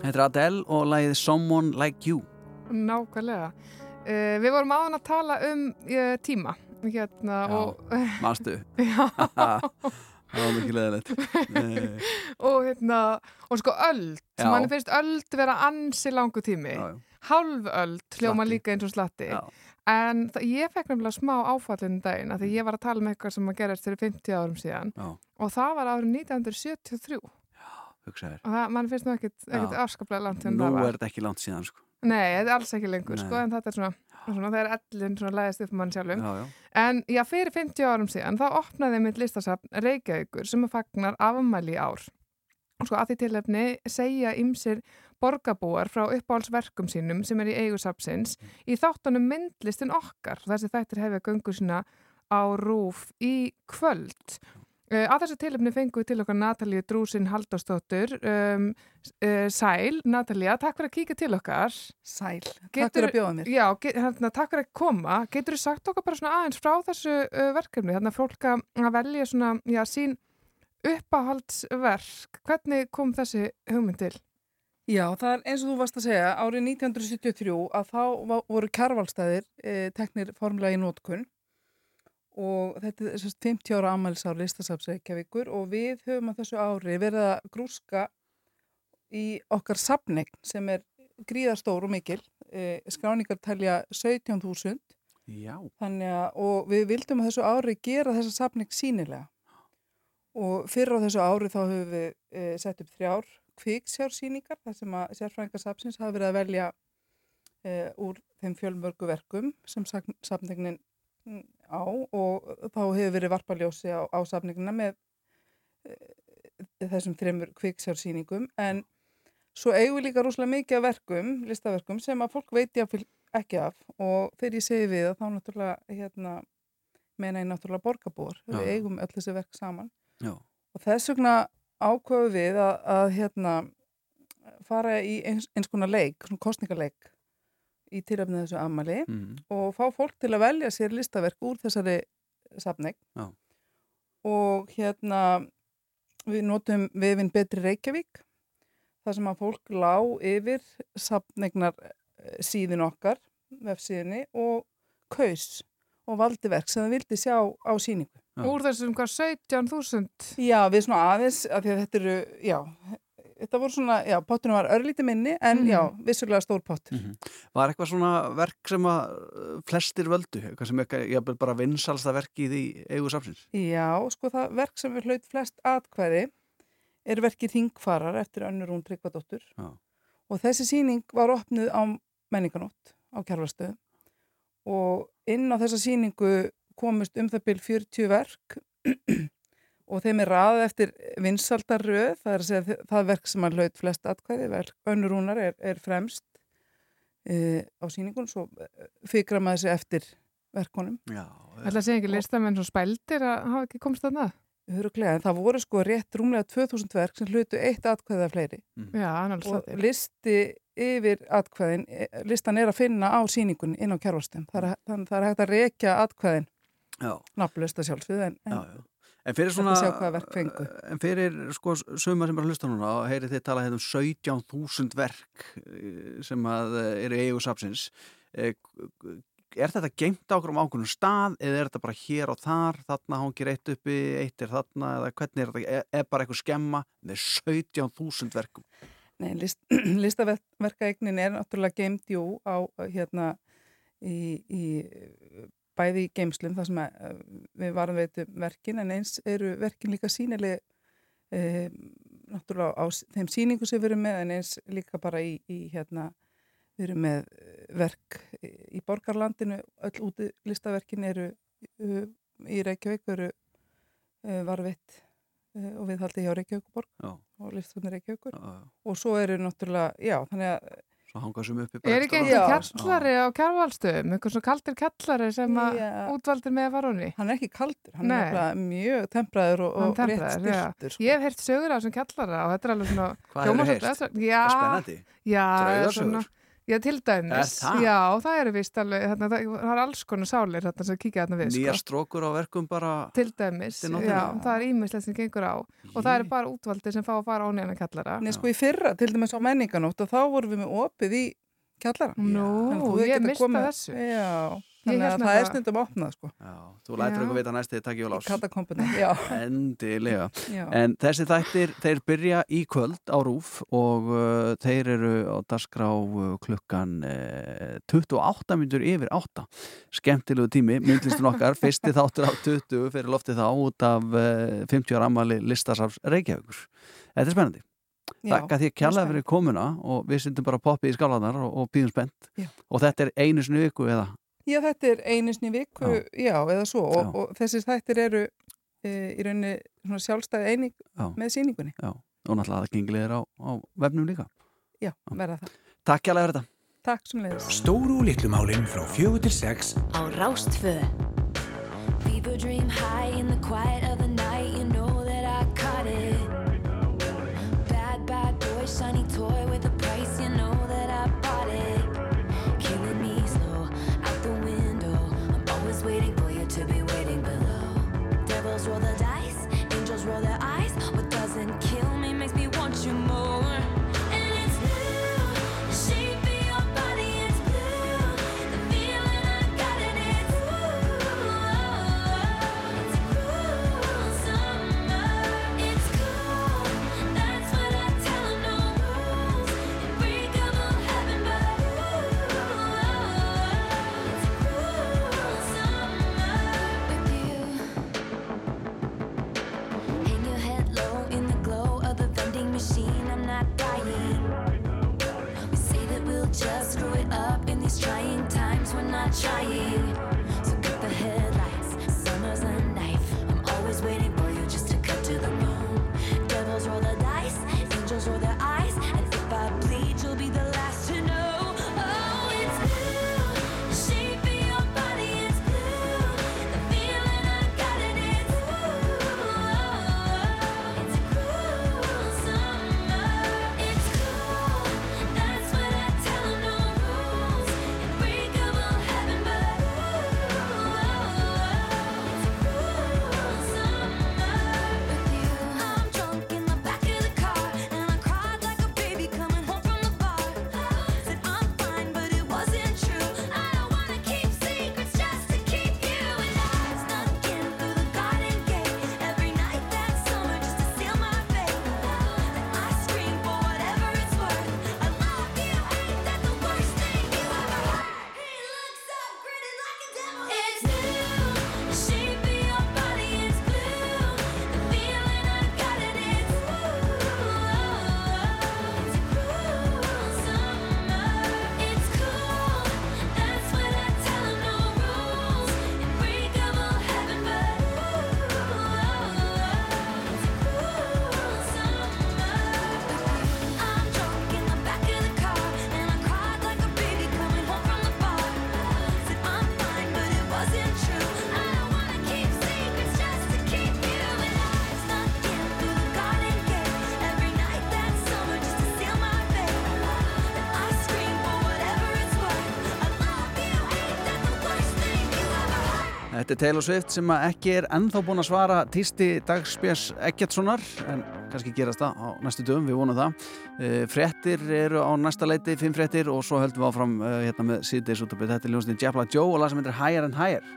Þetta er Adele og lagið Someone Like You. Nákvæmlega. Uh, við vorum áðan að tala um uh, tíma hérna Já. og, Manstu? Já. Það var mikið leðilegt. Og hérna og sko öld, manni finnst öld vera ansi langu tími Já, já. hálf öld hljóma líka eins og slatti en ég fekk nefnilega smá áfallin daginn af því ég var að tala um eitthvað sem að gerast fyrir 50 árum síðan og það var árið 1973 og Hugsaðir. það, mann finnst nú ekkit, ekkit afskaplega langt Nú er þetta ekki langt síðan, sko. Nei, þetta er alls ekki lengur, sko, en þetta er svona, svona það er ellin svona læðist upp mann sjálfum. Já, já. En já, fyrir 50 árum síðan, þá opnaði mitt listasafn Reykjavíkur sem að fagnar afmæli ár. Og sko að því tilefni segja ymsir borgarbúar frá uppáhaldsverkum sínum sem er í eigusafsins í þáttunum myndlistin okkar. Þessi þættir hefja göngu sína á rúf í kvöld. Uh, að þessu tilefni fengum við til okkar Natalíu Drúsin Halldórsdóttur um, uh, Sæl, Natalía, takk fyrir að kíka til okkar Sæl, takk Getur- fyrir að bjóða mér. Já, get, hérna, takk fyrir að koma. Getur þú sagt okkur bara svona aðeins frá þessu uh, verkefni? Þannig að fólk að velja svona, já, sín uppáhaldsverk. Hvernig kom þessi hugmynd til? Já, það er eins og þú varst að segja, árið 1973 að þá voru kjarvalstæðir e, teknir formulega í nótkunn og þetta er sérst 50 ára ammælisár listasafs Reykjavíkur og við höfum að þessu ári verið að grúska í okkar safneign sem er gríðarstór og mikil, e, skráningar telja 17.000 Já. Þannig að, og við vildum að þessu ári gera þessa safning sínilega. Og fyrir á þessu ári þá höfum við e, sett upp þrjár kviksjársýningar þar sem að sérfræðingar safnsins hafa verið að velja e, úr þeim fjölmörgu verkum sem mm, á og þá hefur verið varpaljósi á, á safningina með e, þessum þreymur kviksjársýningum en svo eigum við líka rosalega mikið verkum, listaverkum sem að fólk veit jáfnvel ekki af. Og þegar ég segi við þá náttúrulega hérna, meina ég náttúrulega borgarbúar. Við eigum öll þessi verk saman. Já. og þess vegna ákveðu við að, að hérna, fara í eins, eins konar leik, svona kostningaleik í tilöfnið þessu ammali Mm. og fá fólk til að velja sér listaverk úr þessari safning Já. og hérna við notum vefinn Betri Reykjavík þar sem að fólk lá yfir safnegnar síðin okkar, vefsíðinni og kaus og valdi verk sem það vildi sjá á síningu. Já. Úr þessum hvað 17.000? Já, við svona aðeins, af því að þetta eru, já, þetta voru svona, já, pottunum var örlítið minni en Mhm. já, vissulega stór pottur. Var eitthvað svona verk sem að uh, flestir völdu, eitthvað sem eitthvað, bara vinsalsta verk í eigu safsins? Já, sko það verk sem við hlaut flest atkvæði er verkið Ringfarar eftir önnur hún Tryggvadóttur og þessi sýning var opnuð á menninganótt á Kjærlastöðu og inn á þessa sýningu komust um það byrj 40 verk og þeim er raðið eftir vinsaldarröð, það er að segja það verk sem hann hlaut flest atkvæði, verk önnur húnar er, er fremst uh, á sýningun, svo fikra maður sig eftir verkonum. Já. Ætla að segja ekki listamenn svo spældir að hafa ekki komst þarna? Höruglega, en það voru sko rétt rúmlega 2000 verk sem hlutu eitt atkvæða fleiri Já, hann alveg og listi yfir atkvæðin, eh, listan er að finna á sýningunni inn á kjærvastum. Það, er- þannig það er hægt að rekja atkvæðin Já. nafnlaust að sjálfsögðu en, en Já, já. En fyrir svona, fengu. en fyrir sko suma sem er að hlusta núna og heyri þið tala hérna um 17.000 verk eh, sem að eh, eru í. Eh, Er þetta geimt á okkur um ákveðnum stað eða er þetta bara hér og þar, þarna hangir eitt uppi, eitt er þarna eða hvernig er þetta, er bara eitthvað skemma með 17.000 verkum? Nei, list, listaverkaegnin er náttúrulega geimt, jú, á hérna í, í bæði í geimslum þar sem að, eh, við varum veitum verkin en eins eru verkin líka sínileg e, náttúrulega á þeim sýningu sem við erum með en eins líka bara í, í hérna við erum með eh, verk í borgarlandinu, öll úti listaverkin eru í Reykjavík eru varveitt uh, og við haldið hjá Reykjavíkuborg Já. og Já, já. og svo eru náttúrulega, já, þannig að Svo hangað sem uppi Er ekki einhver kjallari á kjárvalstöðum, einhver svona kaldir kjallari sem að Já. útvaldir með varunni? hann er ekki kaldur, hann Nei. er mjög tempraður og, og rétt tempraður, já. stiltur sko. Ég hef heyrt sögur á þessum kjallara og þetta er alveg svona... Hvað er spennandi. já, Draugasögur? Já, til dæmis. Það? Já, það eru vist alveg, þarna, það, það er alls konar sálir þarna sem kíkja þarna við, Nýja sko. strókur á verkum bara Til dæmis, Til já, það er ímislegt sem gengur á og það eru bara útvaldir sem fá að fara á nýjana kjallara. Nei, sko í fyrra, til dæmis á menninganótt og þá vorum við með opið í kjallara Nú, ég mista komið- þessu. Já, þannig að það er nefnilega- stundum opnað sko Já, þú lætur okkur vita næst þegar takk ég á lás. Katakompuna, já Endilega. Já. En þessi þættir, þeir byrja í kvöld á Rúf og uh, þeir eru á dagskrá uh, klukkan uh, 28 minnur yfir 8. Skemmtilegu tími, myndlistun okkar, fyrsti þáttur á 20 fyrir loftið þá út af uh, 50 ára ammali listasafs Reykjavíkur. Þetta er spennandi. Já, Þakka því að kjallaði fyrir komuna og við syndum bara poppið í skálanar og, og býðum spennt. Já. Og þetta er einu sinni í viku eða? Já, þetta er í viku, já, eða svo og, Já. og þessir þættir eru e, í rauninni svona sjálfstæði eining Já. með sýningunni Já, og náttúrulega aðgengilegir á, á vefnum líka. Já, verða það Takk kjallaði fyrir þetta. Takk sem leiðis Stóru og litlu málin frá fjögur til sex á Rástfö. Þetta er Taylor Swift sem ekki er ennþá búin að svara týsti dagspjars Eggertssonar en kannski gerast það á næstu dögum, við vonum það. Eh, frettir eru á næsta leiti, fimm frettir og svo höldum við áfram eh, hérna með síðdeis útöpið. Þetta er ljónsnið Jabla Joe og lag sem heitir Higher and Higher.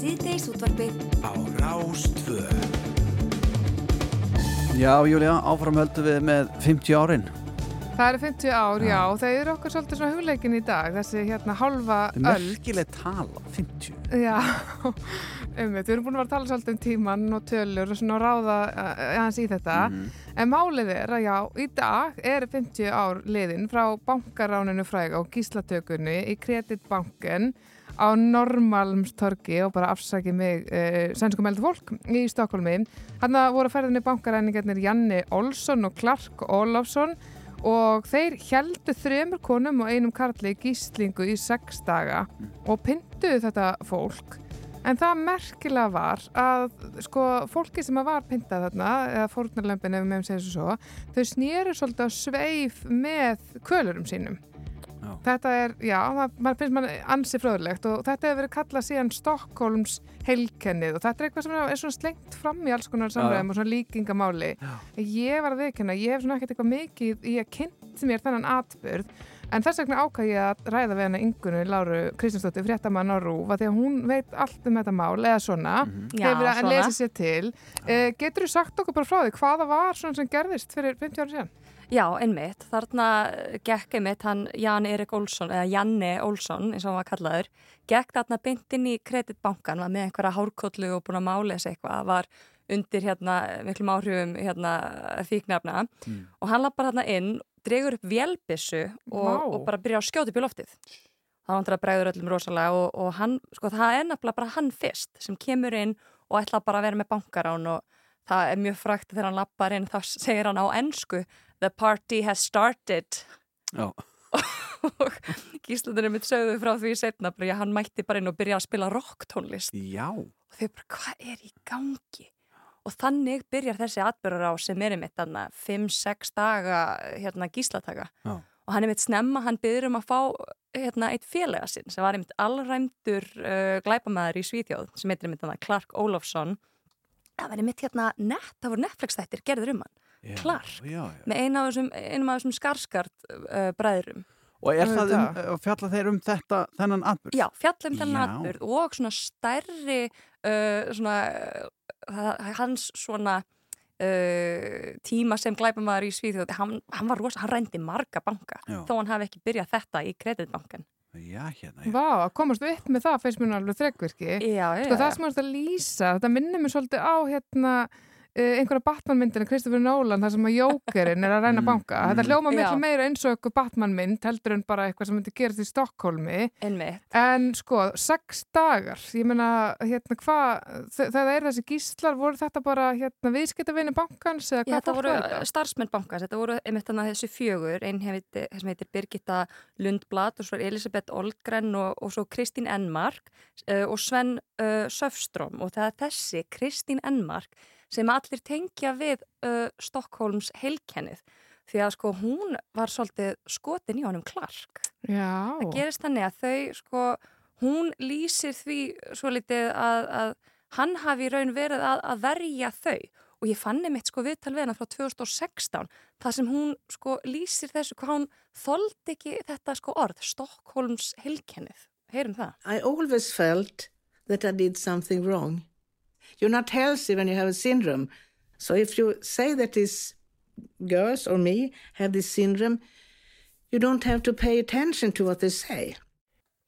Síðdeis útvarfið á Rástvö Já, Júlia, áframhöldu við með 50 árin. Það eru 50 ár, já, já það eru okkar svolítið svona hugleikin í dag, þessi hérna halva öll Mörkileg tala, 50 Já, ummið, við erum búin að vera að tala svolítið um tíman og tölur og svona og ráða eh, eh, aðeins í þetta. Mm. en málið er að já, í dag eru 50 ár liðin frá bankaráninu fræg á gíslatökunni í kreditbanken á Normalmstorgi og bara afsaki mig eh, uh, sænsku meldu fólk í Stokkólmi. Hanna voru ferðinni bankaræningarnir Janni Olsson og Clark Olofsson og þeir heldu þremur konum og einum karli í gíslingu í sex daga og pynduðu þetta fólk en það merkilega var að sko fólki sem var pyndað þarna, eða fórnarlömpin ef við meðum segja þessu svo, þau snýru svolítið á sveif með kölurum sínum Já. Þetta er, já, það finnst mann ansi fröðulegt og þetta hefur verið kallað síðan Stokkólms heilkennið og þetta er eitthvað sem er svona slengt fram í alls konar samræðum og svona líkingamáli. Ég var að viðkenna, ég hef svona ekkert eitthvað mikið í að kynnt mér þennan atbyrð en þess vegna ákvað ég að ræða við hennar yngunu Láru Kristinsdóttir, fréttamann á Rúf að því að hún veit allt um þetta mál eða svona, Já, hefur að svona. lesa sér til. Uh, getur þú sagt okkur bara frá því hvaða var svona sem gerðist fyrir 50 ára síðan? Já, einmitt. Þarna gekk einmitt hann Jan Erik Olsson, eða Janne Olsson, eins og hann var kallaður, gekk þarna beint inn í kreditbankan, var með einhverja hárkollu og búin að mála þessi eitthvað, var undir hérna miklum áhrifum hérna fíknefna Mm. og hann lappar þarna inn, dregur upp vélbissu og, og bara byrja að skjóta upp í loftið. Það var að bregður öllum rosalega og, og hann, sko það er nefnilega bara hann fyrst sem kemur inn og ætla bara að vera með bankarán og það er mjög frækt þegar hann lappar inn þá segir hann á ennsku The party has started Já. og gíslandurinn mitt sögðu frá því setna bara, já, hann mætti bara inn og byrja að spila rocktónlist Já. og þau bara, hvað er í gangi? Og þannig byrjar þessi atbyrður á sem er einmitt þarna 5-6 daga hérna gíslataka Já. og hann er mitt snemma, hann byrður um að fá hérna eitt félaga sinn sem var einmitt allræmdur uh, glæpamæður í Svíþjóð sem heitir einmitt þarna Clark Olofsson það var einmitt hérna nett, það voru Netflix þættir gerður um hann, Já, Clark Já, já. með einu af þessum, einum af þessum skarskart uh, bræðurum Og er það um, Auðvitað. fjalla þeir um þetta, þennan atbyrð? Já, fjallum þennan Já. atbyrð og svona stærri uh, svona, hans svona uh, tíma sem glæpamaður í Svíþjóð hann, hann var rosa, hann rændi marga banka Já. þó hann hafi ekki byrjað þetta í kreditbankan Já, hérna, já. Vá, að komast upp með það finnst mér alveg þrekkvirki. Já, já, Sko það já. sem þú ert að lýsa, þetta minnir mér svolítið á hérna einhverja Batman-myndina Kristoffer Nolan þar sem að Jókerinn er að ræna Mm, banka. Þetta hljóma miklu meira eins og eitthvað Batman-mynd heldur en bara eitthvað sem myndi gerast í Stokkólmi. Einmitt. En sko, sex dagar, ég meina, hérna hvað, þegar er þessi gíslar, voru þetta bara hérna viðskiptavinni bankans eða Já, hvað þetta voru starfsmenn bankans, þetta voru einmitt þannig þessu fjögur, einn sem heitir Birgitta Lundblad og svo er Elisabeth Olgren og, og svo Kristín Enmark uh, og Sven uh, Söfström og það er þessi Kristín Enmark sem allir tengja við uh, Stokkólms heilkennið því að sko hún var svolítið skotin í honum Clark. Já. Það gerist þannig að þau sko, hún lýsir því svo litið að, að hann hafi í raun verið að, að verja þau og ég fann einmitt sko viðtal við hana frá 2016 þar sem hún sko lýsir þessu hvað hún þoldi ekki þetta sko orð, Stokkólms heilkennið. Heyrum það. I always felt that I did something wrong. You're not healthy when you have a syndrome. So if you say that these girls or me have this syndrome, you don't have to pay attention to what they say.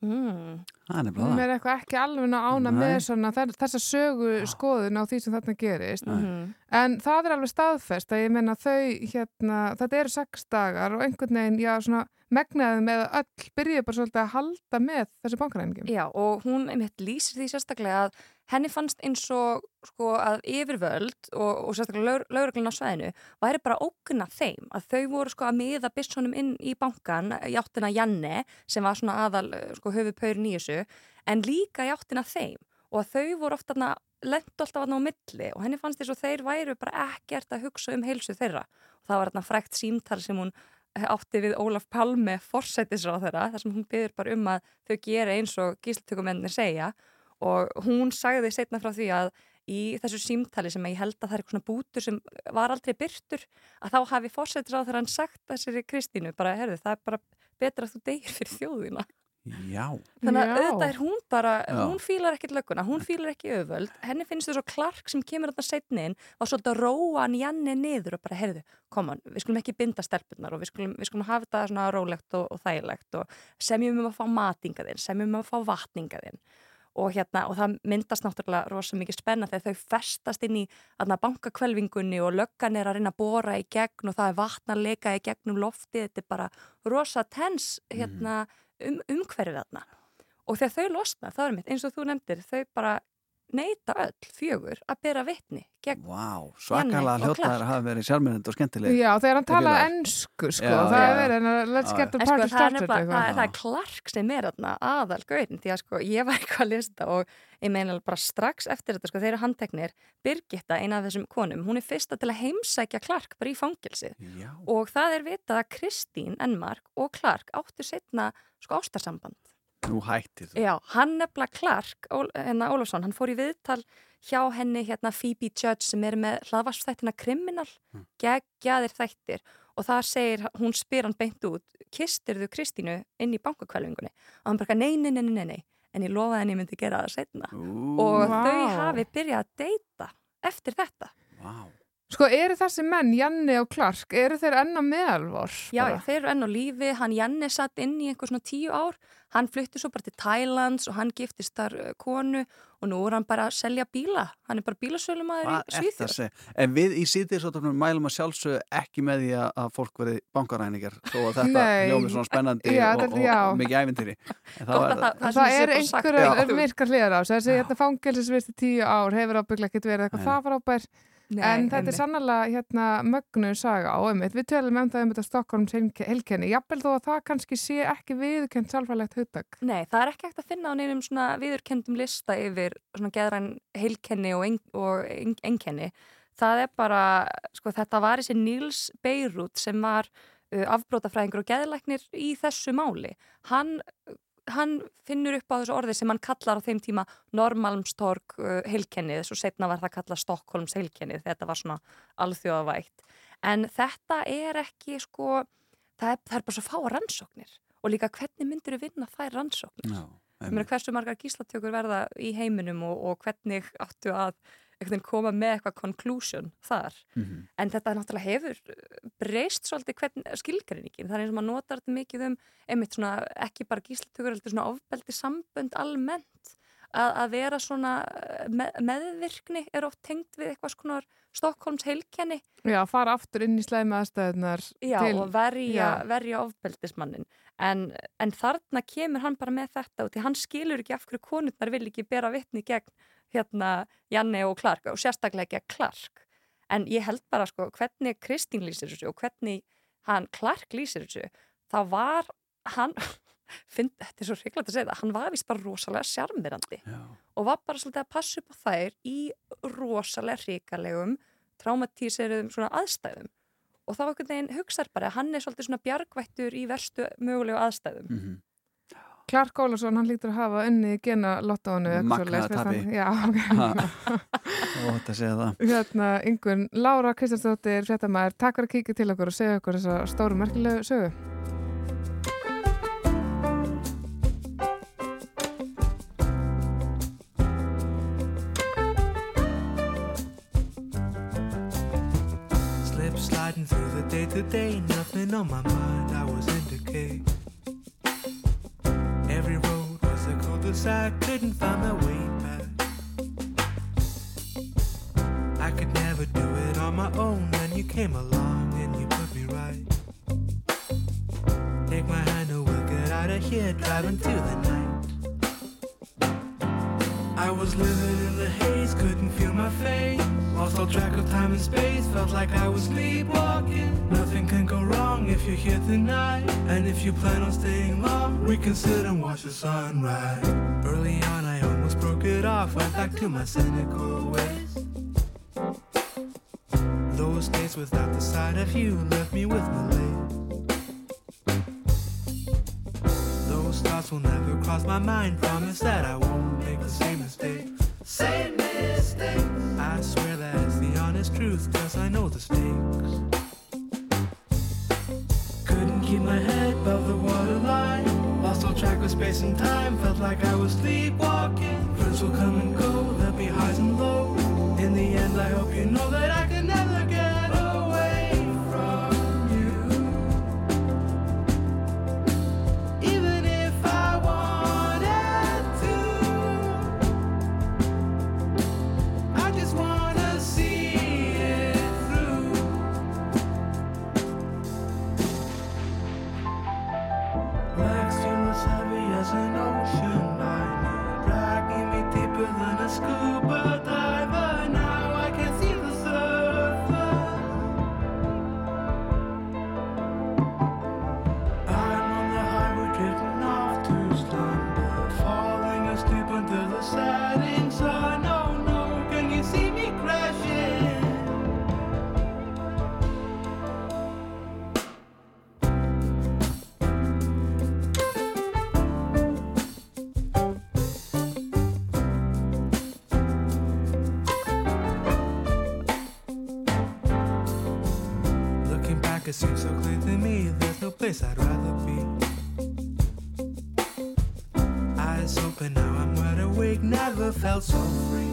Mm. Er Hún er eitthvað ekki alveg að ána Nei. með svona, þe- þessa sögu skoðun á því sem þarna gerist. Mhm. En það er alveg staðfest að ég meina þau, hérna, þetta eru sex dagar og einhvern veginn, já, svona megnaðum eða öll byrjuði bara svolítið að halda með þessu bankaræningum. Já, og hún einmitt lýsir því sérstaklega að henni fannst eins og sko að yfirvöld og, og sérstaklega lauruglun á sveðinu væri bara ógna þeim að þau voru sko að miða bissunum inn í bankan í áttina Janne sem var svona aðal eh, sko höfupaurin í þessu en líka í áttina þeim. Og að þau voru ofta lendu alltaf á milli og henni fannst þess að þeir væru bara ekkert að hugsa um heilsu þeirra. Og það var þarna frækt símtal sem hún átti við Ólaf Palme forsættisráð þeirra þar sem hún byður bara um að þau gera eins og gíslatökumennir segja. og hún sagði setna frá því að í þessu símtali sem ég held að það er eitthvað svona bútur sem var aldrei byrtur að þá hafi forsættisráð þeirra hann sagt þessari Kristínu bara, herðu, það er bara betra að þú deyir fyrir þjóðina Já. Þannig að auðvitað er hún bara, Já. hún fílar ekkert lögguna, hún fílar ekki öföld, henni finnst þess að Clark sem kemur þarna setni inn var svolítið að róa hann Janni niður og bara, heyrðu, koma, við skulum ekki binda stelpunar og við skulum, við skulum hafa þetta svona rólegt og, og þægilegt og semjum um að fá matingaðinn, semjum um að fá vatningaðinn og hérna, og það myndast náttúrulega rosa mikið spenna þegar þau festast inn í bankakvelvingunni og löggan er að reyna að bóra í gegn og það er vatn að leika í gegnum loftið, þetta er bara rosa tens hérna um, umhverfið þarna. Og þegar þau losna, það er mitt, eins og þú nefndir þau bara neita öll fjögur að bera vitni gegn Janne svakalega að hafa verið sjálfmynd og skemmtileg Já, þegar hann tala ennsku, sko, Já, það já, er verið, let's Já, get the sko, party það er, started það, er- Clark sem er þarna aðal gaurin því að sko, ég var eitthvað að lista og ég meina bara strax eftir þetta sko, þeir eru handteknir, Birgitta, eina af þessum konum hún er fyrsta til að heimsækja Clark bara í fangilsið Já. og það er vitað að Kristín Enmark og Clark áttu setna sko ástarsamband Nú hættir þú Já, hann nefnilega Clark, Ól, hérna Ólafsson, hann fór í viðtal hjá henni hérna Phoebe Judge sem er með hlaðvarsþættina Criminal, Mm. geggjaðir þættir og það segir, hún spyr hann beint út, kistir þú Kristínu inn í bankakvælingunni og hann bara, nei, nei, nei, nei, nei, en ég lofaði henni myndi gera það setna og Vá. þau hafi byrjað að deyta eftir þetta. Sko, eru þessi menn, Janni og Clark, eru þeir enn á meðalvor? Já, bara? þeir eru enn á lífi, hann Janne satt inn í einhver svona tíu ár, hann flutti svo bara til Thailands og hann giftist þar uh, konu og nú er hann bara að selja bíla, hann er bara bílasölumæður í það að Svíþjóð. En við í síðdeisóttunum mælum að sjálfsögðu ekki með því að að fólk verði bankaræningar þó að þetta hljómi svona spennandi Já, og, þetta- og, og mikið ævintýri. En þá Gott er að það- Það, sem sé er út. virkar hliðar á þessu. Þessi hérna fangelsisvisti tíu ár hefur ábygglega ekkert verið eitthvað það frábær. Nei, en þetta einmitt. er sannlega hérna mögnu saga og einmitt. Við tölum um það um þetta Stokkólms helkenni. Jafnvel þó að það kannski sé ekki viðkjönd sálfræðilegt hugtak. Nei, það er ekki hægt að finna á neinum svona viðurkendum lista yfir geðræn heilkenni og, og ein, einkenni. Það er bara, sko þetta var þessi Níls Beirut sem var uh, afbrótafræðingur og geðlæknir í þessu máli. Hann, hann finnur upp á þessu orði sem hann kallar á þeim tíma Normalmstorg uh, heilkennið, svo setna var það kallað Stokkólms heilkennið, þetta var svona alþjóðavægt. En þetta er ekki sko, það er, það er bara svo fáa rannsóknir og líka hvernig myndir við vinna þær rannsóknir? Já, Ég meina, hversu margar gíslatökur verða í heiminum og, og hvernig áttu að koma með eitthvað conclusion þar. Mhm. En þetta náttúrulega hefur breyst svolítið hvern, skilgrinningin. Það er eins og maður notar þetta mikið um einmitt svona ekki bara gíslatökur, heldur svona ofbeldi sambönd almennt. Að, að vera svona eh, með, meðvirkni er oft tengt við eitthvað svona Stokkólms heilkenni Já, fara aftur inn í slæmi aðstæðunar Já, til... og verja, Já. verja ofbeldismannin. En, en þarna kemur hann bara með þetta og því hann skilur ekki af hverju konurnar vil ekki bera vitni gegn hérna Janne og Clark og sérstaklega gegn Clark. En ég held bara sko hvernig Kristín lýsir þessu og hvernig hann Clark lýsir þessu, það var hann, finn, þetta er svo hrygglægt að segja það, hann var vist bara rosalega sjarmirandi og var bara svolítið að passa upp á þær í rosalega hrikalegum traumatíseruðum svona aðstæðum og þá einhvern veginn hugsaður bara að hann er svolítið svona bjargvættur í verstu mögulegu aðstæðum Mhm. Clark Ólafsson, hann líktur að hafa unni gena lottónu. Magnaða tapi. Já, Ha. ok. Og þetta segja það. Hérna, yngun, Lára Kristjánsdóttir, fréttamaður, takk fyrir að kíkja til okkur og segja okkur þessa stóru merkilegu sögu. Slip sliding through the day to day, nothing on my mind, I was in decay. Was a couldn't find my way back. I could never do it on my own, then you came along and you put me right. Take my hand and we'll get out of here, driving through the night. I was living in the haze, couldn't feel my face. Lost all track of time and space, felt like I was sleepwalking. Nothing can go wrong if you're here tonight. And if you plan on staying long, we can sit and watch the sunrise. Early on, I almost broke it off, went back to my cynical ways. Those days without the sight of you left me with malaise. Those thoughts will never cross my mind. Promise that I won't make the same mistake. Same mistake. I swear that's the honest truth, cause I know the stakes. Couldn't keep my head above the waterline. Lost all track of space and time. Felt like I was sleepwalking. Friends will come and go, there'll be highs and lows. In the end, I hope you know that I can felt so free.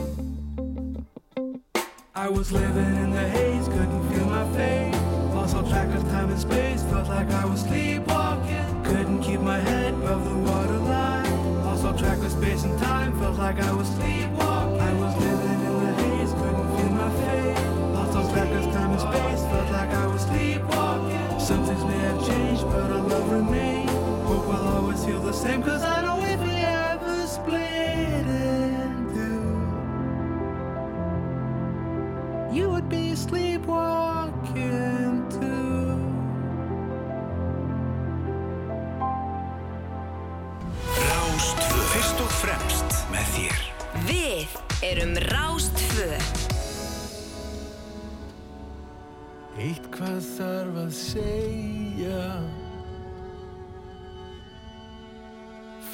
I was living in the haze, couldn't feel my face. Lost all track of time and space, felt like I was sleepwalking. Couldn't keep my head above the waterline. Lost all track of space and time, felt like I was sleepwalking. I was living in the haze, couldn't feel my face. Lost all track of time and space, felt like I was sleepwalking. Some things may have changed, but our love remains. Hope will always feel the same, cause I know if we ever split sleepwalking too. Rástvö Fyrst og fremst með þér Við erum Rástfö. Eitthvað þarf að segja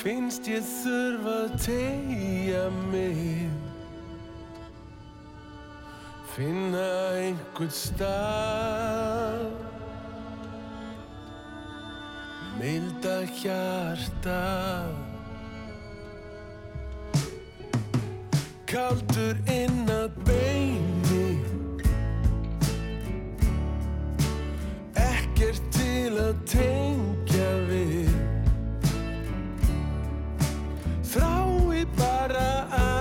Finnst ég þurfa að tegja mig Finna einhvern stað. Milda hjarta. Kaldur inn að beini. Ekkert til að tengja við. Þrái bara að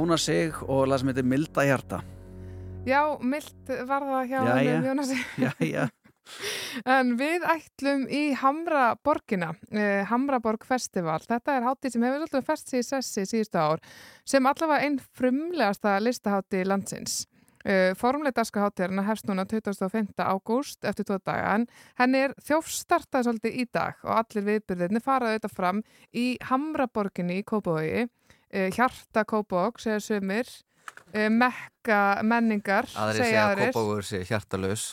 Jónas Sig og lag sem heitir Milda hjarta Já, mild var það hjá Jæja. honum, Jónasi. Jæja. En við ætlum í Hamraborgina, eh, Hamraborg Festival. Þetta er hátíð sem hefur svolítið fest sig í sessi síðustu ár, sem allavega einn frumlegasta listahátíð landsins. Uh, Formlega daskahátíðarna hefst núna 25. ágúst eftir tvo daga en henni er þjófstartað svolítið í dag og allir viðbyrðinni faraði auðvitað fram í Hamraborginni í Kópavogi, Hjarta Kópavog, segja sumir, uh, Mekka menningar, Aðri segja að Kópavóður sé hjartalös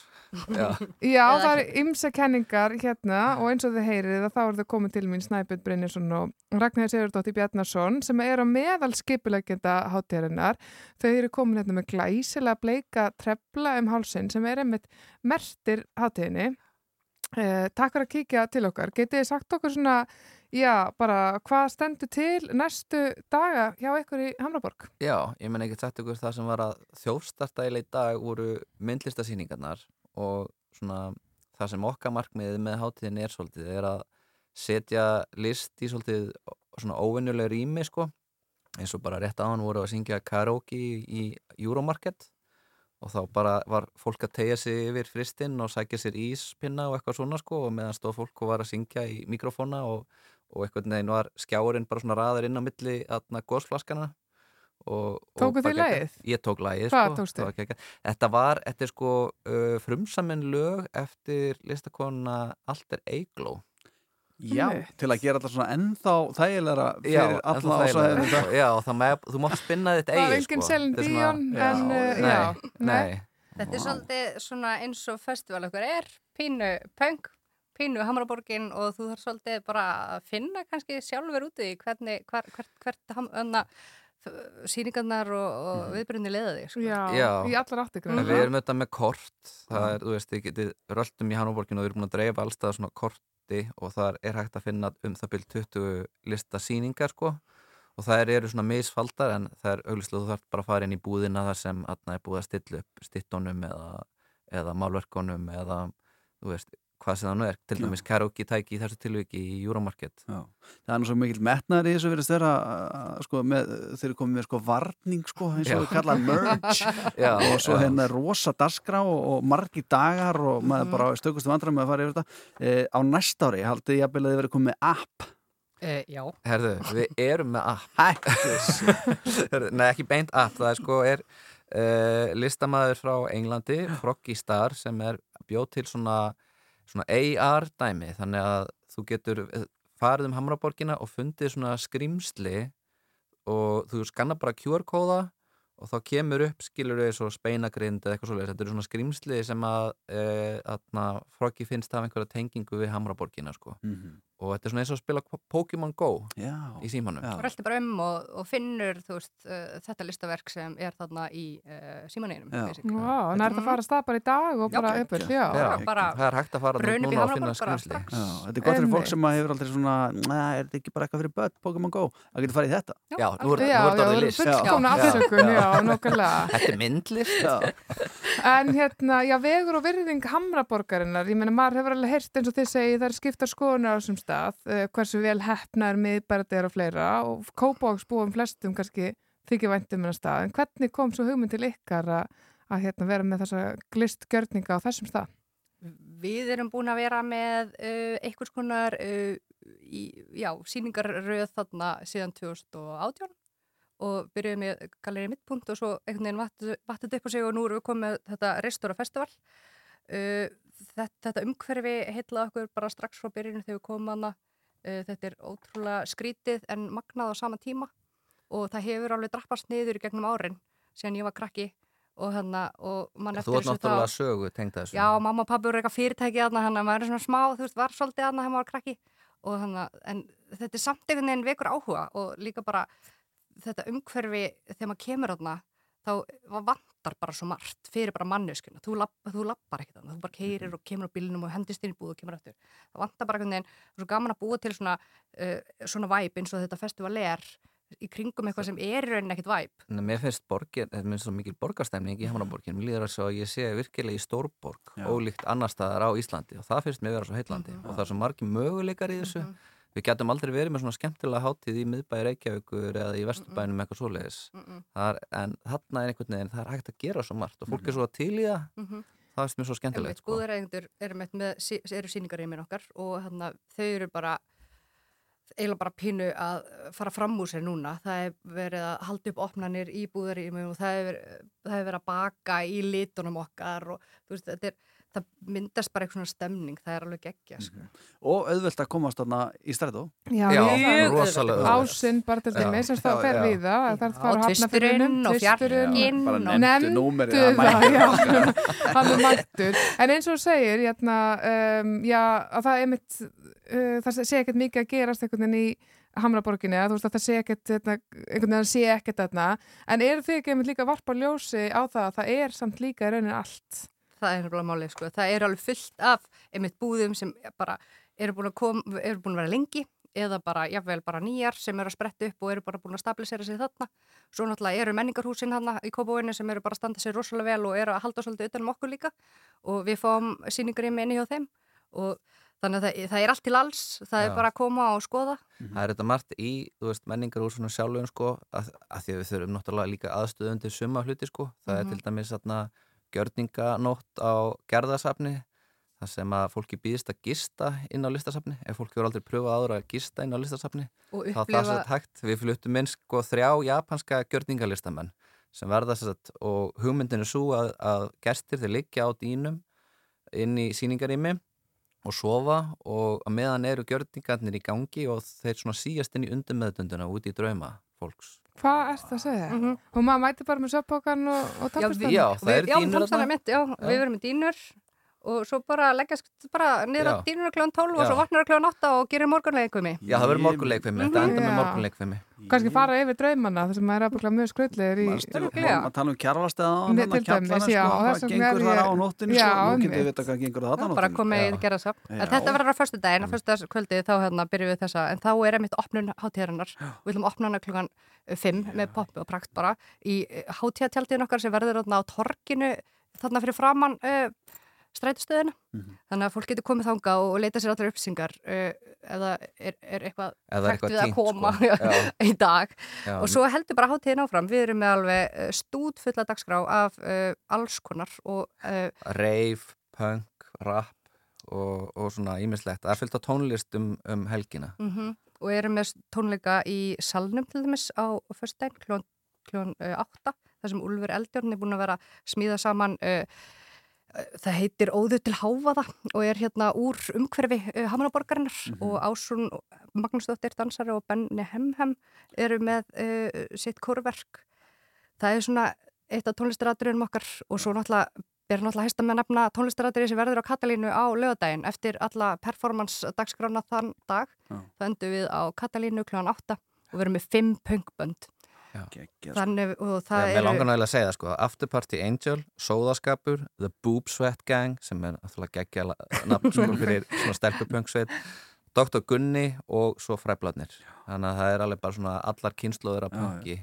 Já, Já, það eru ymsa kenningar hérna og eins og þið heyrið að þá eru þau komið til mín Snæbjörn Brynjarsson og Ragnhildur Sigurdóttir Bjarnarsson sem er á meðal skipuleggjenda hátíðarinnar. Þau eru komin hérna með glæsilega bleika trefla um hálsin sem er einmitt mertir hátíðinni. Eh, takk fyrir að kíkja til okkar. Getið þið sagt okkur svona, já, bara hvað stendur til næstu daga hjá ykkur í Hamraborg? Já, ég menn ekki sagt ykkur það sem var að þjófstarta í dag voru myndlistasýningarnar og svona það sem okkar markmiðið með hátíðin er svolítið er að setja list í svolítið svona óvinnuleg rými sko eins og bara rétt áðan voru að syngja karaoke í, Euromarket og þá bara var fólk að tegja sig yfir fristinn og sækja sér íspinna og eitthvað svona sko og meðan stóð fólk og var að syngja í mikrofóna og, og eitthvað neginn var skjáurinn bara svona raður inn á milli aðna þið bara geggjað. lagið? Ég tók lagið Hvað sko, tókstu? það var geggjað. Þetta var, þetta er sko uh, frumsamin lög eftir listakona Alter Eigló Já, til að gera þetta svona ennþá þægilega Já, fyrir þægilegra, ásæðinu sko. Já, það með, þú mátt spinna þitt Það var eigið engin. Celine Þetta er svona- Dion, en, nei, já, nei. nei. Þetta er svolítið svona eins og festival okkur er, pínu punk, pínu Hamraborgin og þú þarf svolítið bara að finna kannski sjálfur úti í hvernig, hver, hvert, hvert ham, öna, síningarnar og, og Mhm. viðbrunni leiða þig. Sko. Já, Já. í allar áttir En Við erum auðvitað með kort það er, þú veist, þið getið röldum í Hannoborginu og við erum búin að dreifa allstað svona korti og þar er hægt að finna um það byrj 20 lista síningar sko og það eru svona misfaldar en það er auglustlega þú þarf bara að fara inn í búðina þar sem aðna er búið að stilla upp stittónum eða, eða málverkonum eða þú veist, hvað sem það nú er til dæmis karaoke tæki í þessu tilviki í Euromarket. Já. Það er nú svo mikill metnaður í þessu verið þeirra sko, með, þeir eru komið með sko varning sko, eins og við kallaðum merge Já, og svo hérna rosa dasgrá og, og margi dagar og maður bara stökustu vandrar með að fara yfir þetta. E, á næsta ári haldið ég að þið verið komið með app? Uh, já. Herðu, við erum með app. Herðu, Nei, ekki beint app Það er sko er uh, listamæður frá Englandi Froggy Star sem er bjóð til svona, svona AR dæmi þannig að þú getur eh, farið um Hamraborgina og fundið svona skrimsli og þú skanna bara QR-kóða og þá kemur upp, skilur við svo speinagrind eða eitthvað svoleiðis, þetta eru svona skrimsli sem að, e, að Froggy finnst af einhverja tengingu við Hamraborgina sko. Mhm. Og þetta er svona eins og að spila Pokémon Go Já. í símanum. Þú röltir bara um og, og finnur veist, uh, þetta listaverk sem er þarna í uh, símaneginum. Já. Er þetta að fara að stað bara í dag og bara já. Já, bara það er hægt að fara í núna og finna skrimsli Já, þetta er gott fyrir fólk sem hefur aldrei svona "Nei, er þetta ekki bara eitthvað fyrir börn, Pokémon Go? Það getur farið í þetta. Já, nú er, Já, já, þetta orðið list. já. Þetta er myndlist. Já. En hérna, já, vegur og virðing Hamraborgarinnar, ég meina, maður hefur alveg heyrt eins og þið segi, það er skiptar skoðunar stað, uh, hversu vel hefnaður miðbærið er og fleira og Kópáksbúum flestum kannski þykir væntum en stað, en hvernig kom svo hugmynd til ykkar að, að hérna, vera með þessa glistgjörninga á þessum stað? Við erum búin að vera með uh, einhvers konar uh, í, já, síningarröð þarna síðan 2018 og byrjuðum með galeri mittpunkt og svo einhvern veginn þetta upp á sig og nú erum við komið þetta Restora Festival uh, þetta, þetta umhverfi heitlaði okkur bara strax frá byrjunum þegar við komum uh, þetta er ótrúlega skrítið en magnað á sama tíma og það hefur alveg drappast niður í gegnum árin síðan ég var krakki og þannig og mann Þú eftir ert náttúrulega sögu tengd þessu. Já, mamma og pabbi voru eitthvað fyrirtæki aðna, hann að maður er svona smá, þú veist, var svolítið aðna þegar maður var krakki og hann að, en þetta er samt einhvern veginn vekur áhuga og líka bara þetta umhverfi þegar maður kemur aðna, þá vantar bara svo margt fyrir bara manneskuna, þú, lapp, þú lappar ekkert þú bara keirir og kemur á bílnum og hendist inn í búð og kemur eftir. Það vantar bara einhvern veginn, það er svo gaman að búa til svona, uh, svona væp eins og þetta festival er í kringum eitthvað sem er í rauninni ekkert væp. Nei, Mér finnst borgin, þetta minnst svo mikil borgarstemning í Hamraborgin, mér líður það svo að ég sé virkilega í stórborg, Já. ólíkt annar staðar á Íslandi og það finnst mér vera svo heitlandi og það er svo margi möguleikar í þessu við getum aldrei verið með svona skemmtilega hátíð í miðbæri Reykjavíkur eða í vesturbænum eitthvað svoleiðis. Það er, en þarna er einhvern veginn það er hægt að gera svo margt og fólk er svo til í það Mhm. það er mér svo skemmtilegt sko. Búðarægendur eru eru síningarýmin okkar og þarna, þau eru bara eiginlega bara pínu að fara fram úr sér núna. Það er verið að halda upp opnanir í búðarími og það er, það er verið að baka í litunum okkar og þú veist, þetta er, það myndast bara eitthvað svona stemning, það er alveg geggja. Sko. Og auðvelt að komast þarna í strætó. Já, Já, ég- rosalega. Ásinn bara til Já. dæmis sem Já, það fer já. við það er Já, á tvisturinn og fjarkinn Bara og- nefndu það já, hann er mættur en eins og þú segir, jæna, um, já, að það er mitt uh, það sé ekkert mikið að gerast einhvern veginn í Hamraborginni, að þú veist að það sé ekkert hérna, einhvern veginn að sé ekkert þarna en eru þið ekki einmitt líka að varpa ljósi á það að það er samt líka í rauninni allt Það er nefnilega málið, sko. Það er alveg fullt af einmitt búðum sem bara eru búin að, kom, eru búin að vera lengi eða bara, jafnvel, bara nýjar sem eru að spretta upp og eru bara búin að stabilisera sig þarna. Svo náttúrulega eru menningarhúsin hann í Kópavóinu sem eru bara að standa sér rosalega vel og eru að halda svolítið utan um okkur líka og við fáum síningar í minni hjá þeim og þannig að það, það er allt til alls, það Já. er bara að koma og skoða. Það er þetta margt í, þú veist, menningar úr svona sjálfum sko, að, að því að við þurfum náttúrulega líka aðstöðu undir suma hluti sko, það Mhm. er til dæmis þarna gjörninganótt á gerðasafni það sem að fólki býðist að gista inn á listasafni, ef fólki voru aldrei pröfað áður að gista inn á listasafni þá það er svo hægt, við fluttum inn sko þrjá japanska gjörningalistamenn sem verða þess að, og hugmyndin er svo að, að gestir þeir liggja á dýnum inn í síningarými og sofa og að meðan eru gjörningarnir í gangi og þeir svona síast inn í undirmeðdunduna út í drauma fólks. Hvað ert það að segja? Og maður mæti bara með söppókan og, og Já, tappistan? Já, það dýnur tómstæðan þarna. já, Já. við verum með dýnur og svo bara leggjast bara niður á dýnur kljóðan 12 og svo vaknar kljóðan 8 og gerir morgunleikumi. Já, það verður morgunleikfimi, þetta enda með Já. morgunleikfimi. Kannski fara yfir draumana þar sem maður er að mjög skrullir í... Maður tala um þarna til dæmis, kjallara, já, sko, og hvað gengur þar ég- á nóttinni Já, sko, nú getur við vita hvað gengur þarna á bara nóttinni komið í gera Já. þetta verður á förstu daginn, á förstu kvöldi þá hérna byrjum við þessa, en þá er einmitt opnun hátíðarinnar. Við að opna hana klukkan 5 með poppi og prakt bara í hátíðatjaldin okkar sem verður á torkinu þarna fyrir framann uh, strætustöðina. Þannig að fólk getur komið þanga og leita sér allir uppsingar uh, það er, er eitthvað hægt við að koma sko. Í dag. Já. Og svo heldur bara hátíðin áfram. Við erum með alveg uh, stút fulla dagskrá af uh, alls konar og uh, Rave, punk, rap og, og svona ímislegt. Það er fyllt á tónlist um, helgina. mm og erum með tónleika í salnum til dæmis á föstudaginn klón, klón uh, 8 þar sem Úlfur Eldjórn er búin að vera smíða saman uh, uh, það heitir Óðu til Háfaða og er hérna úr umhverfi uh, Hamraborgarinnar og Ásún Magnúsdóttir dansari og Benni Hemhem eru með uh, sitt kórverk það er svona eitt af tónlistaratriðunum okkar og svo náttúrulega ber náttúrulega hæsta með að nefna tónlistaratriði sem verður á Katalínu á lögadaginn eftir alla performance dagskrána þann dag Já. það endur við á Katalínu kl. 8 og við erum með 5 punkbönd þannig og það Mér eru langar náttúrulega að segja það sko Afterparty Angel, Sóðaskapur The Boob Sweat Gang sem er náttúrulega geggja nafn sko fyrir svona stelpupönksveit Dr. Gunni og svo Fræbladnir Þannig að það er alveg bara svona allar kynnslóður af punki.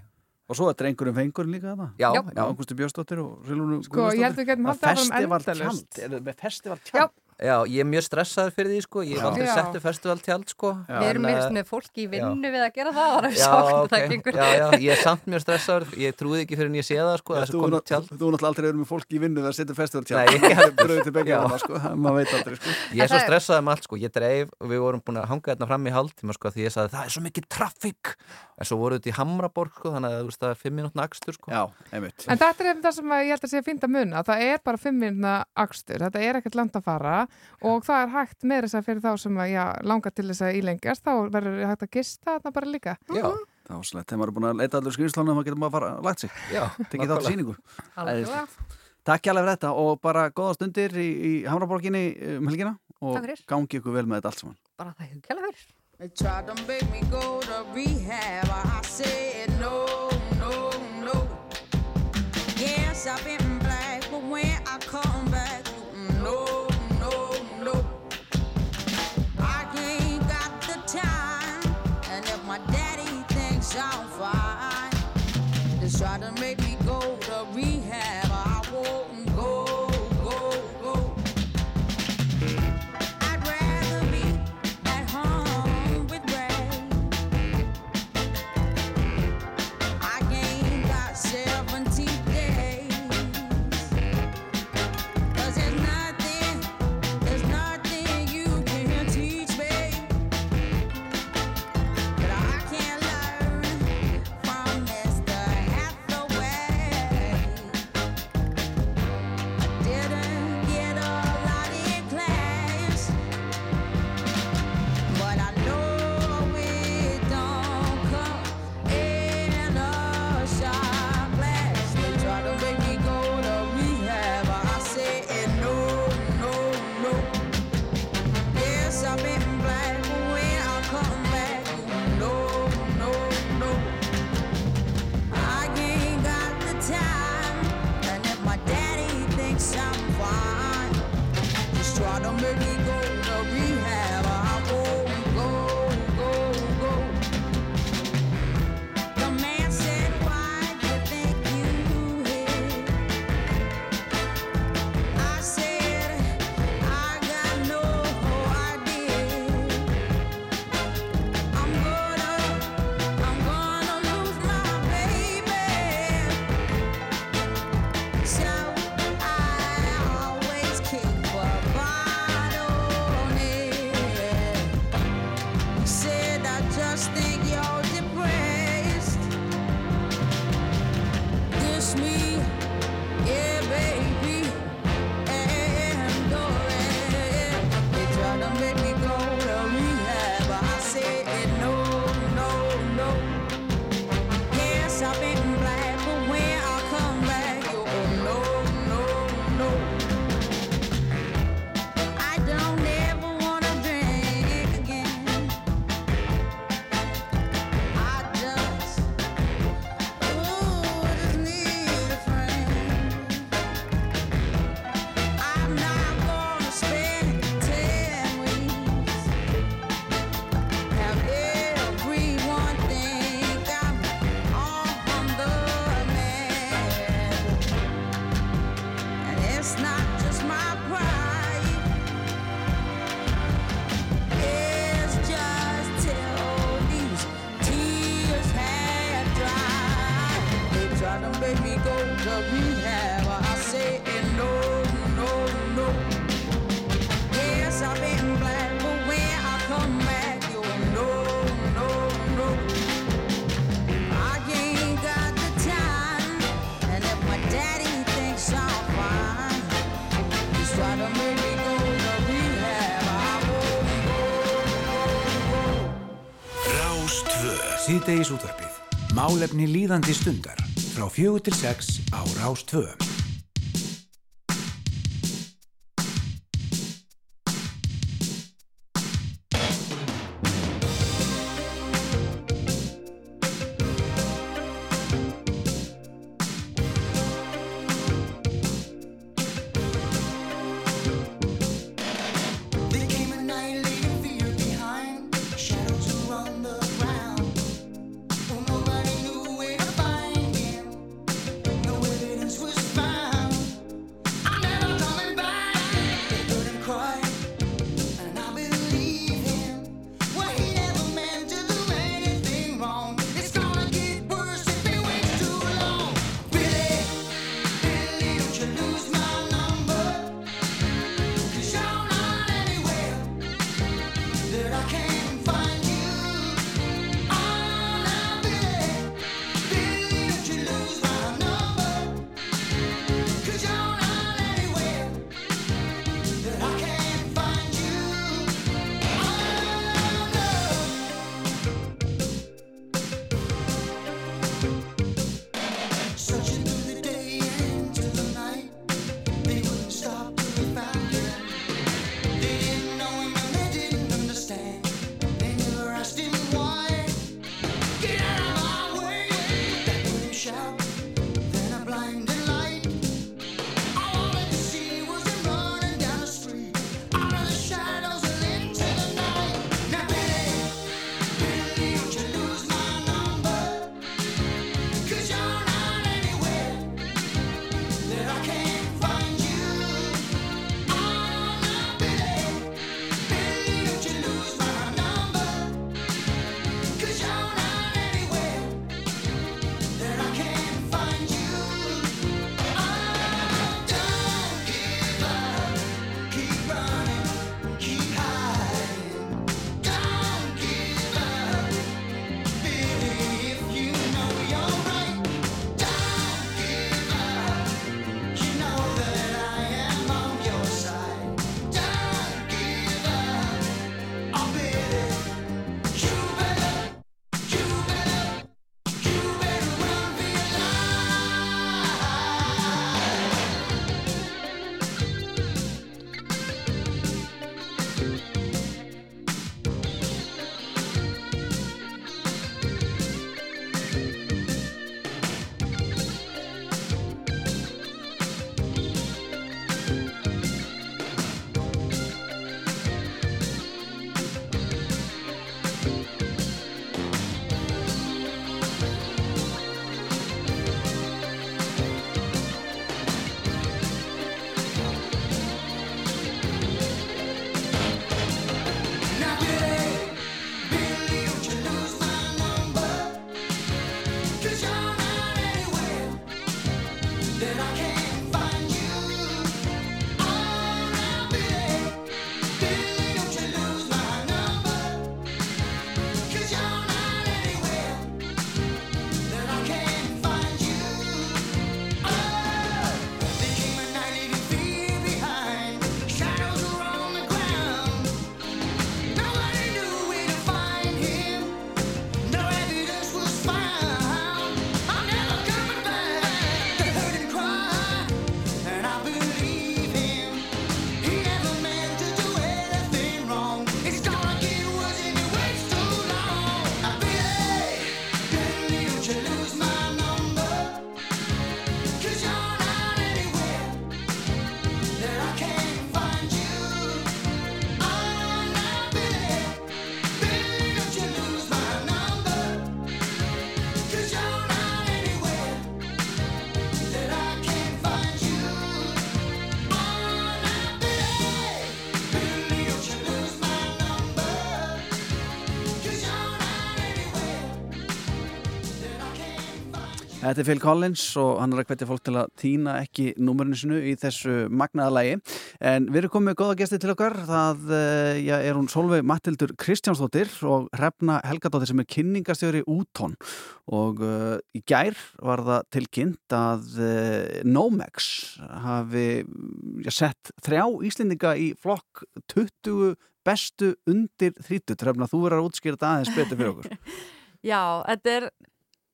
Og svo er drengurinn fengurinn líka þarna. Já, Já. Ágústi Björnsdóttir og Silvunu Sko, ég held við getum haldið áfram Festival endalaust. tjald, er það með festival tjald? Já, ég er mjög stressaður fyrir því sko. Ég hef Já. aldrei Já. settu festival tjald sko við erum En, með, eh, fólki í já. vinnu við að gera það það er Já, ok, það gengur. Já, já, ég er samt mjög stressaður. Ég trúði ekki fyrir en ég sé það sko tjald. þú er náttúrulega aldrei verið með fólki í vinnu við að setja festival tjald Nei, ég- Það er bröðið til begja Já. hana sko, maður veit aldrei sko. Ég er svo stressaði með allt sko, ég dreif og við vorum búin að hanga hérna fram í hálftíma sko því ég sagði það er svo mikið traffík en svo voru þetta í Hamraborg sko þannig að veist það er fimm mínútna akstur sko. Já, En þetta er það sem að ég held að sé að muna. Það er bara fimm minna akstur, þetta er ekkert langt að fara og það er hægt með þess að fyrir þá sem að, já, langar til þess að ílengjast, þá verður hægt að gista þarna bara líka. Já. Það var slett, þegar maður er búin að leita allir skrinslánum þá getur maður að fara að lagt sig Já, Tekið þátt í sýningu Algjörlega. Takk hjá fyrir þetta og bara góða stundir í, í Hamraborginni um helgina og gangi ykkur vel með þetta allt saman bara það hefur kæla fyrir They tried to make me go to rehab. I said no, no, no. Yes, I've been black, but when I come try to Síðdeis útvarpið. Málefni líðandi stundar frá fjögur til sex á Rástföðum. Þetta er Phil Collins og hann er að hvetja fólk til að týna ekki númurinu sinu í þessu magnaða lægi. En við erum komið með góða gesti til okkar. Það eh, já, er hún Solveig Mattildur Kristjánsdóttir og Hrefna Helgadóttir sem er kynningastjóri Útón. Og uh, í gær var það tilkynnt að uh, Nomex hafi já, sett þrjá Íslendinga í flokk 20 bestu undir 30. Hrefna, þú verður að útskýra þetta aðeins betur fyrir okkur. Já, þetta er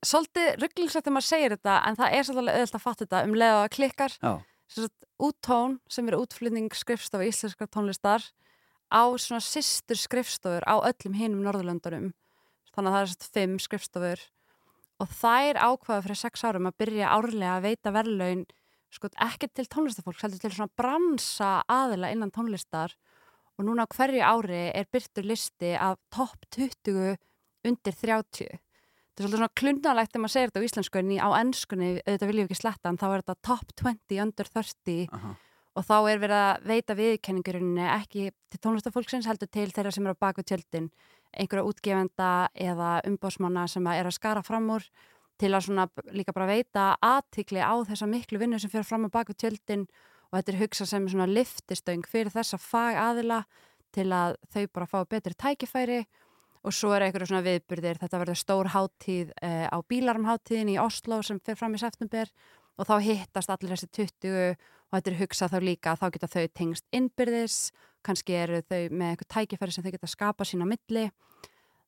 svolítið rugglingsrætt þegar maður segir þetta en það er svolítið auðvitað að fatta þetta um leið og að klikkar. Úttón sem er útflutning skrifstofa íslenskar tónlistar á svona systur skrifstofur á öllum hinum Norðurlöndunum. Þannig að það er svona fimm skrifstofur. Og þær ákvaða fyrir sex árum að byrja árlega að veita verðlaun sko ekki til tónlistafólk heldur til svona bransa aðila innan tónlistar. Og núna hverju ári er byrtur listi af topp 20 undir 30 þetta er svolítið svona klunalegt þegar maður segir þetta á íslensku en á ennskunni, auðvitað viljum við ekki sletta en þá er þetta top 20 under 30 Aha. og þá er verið að veita viðkenningurinni ekki til tónlistafólksins heldur til þeirra sem eru á baku tjöldin einhverja útgefenda eða umbósmanna sem að er að skara fram úr til að svona líka bara veita aðtikli á þessa miklu vinnu sem fyrir fram á baku tjöldin og þetta er hugsað sem svona liftistöng fyrir þessa fagaðila til að þau bara fá betri tækifæri og svo er einhverju svona viðburðir, þetta verður stór hátíð uh, á bílarmháttíðin í Oslo sem fyrir fram í september og þá hittast allir þessi 20 og þetta er hugsað þá líka að þá geta þau tengst innbyrðis, kannski eru þau með einhver tækifæri sem þau geta skapa sína milli,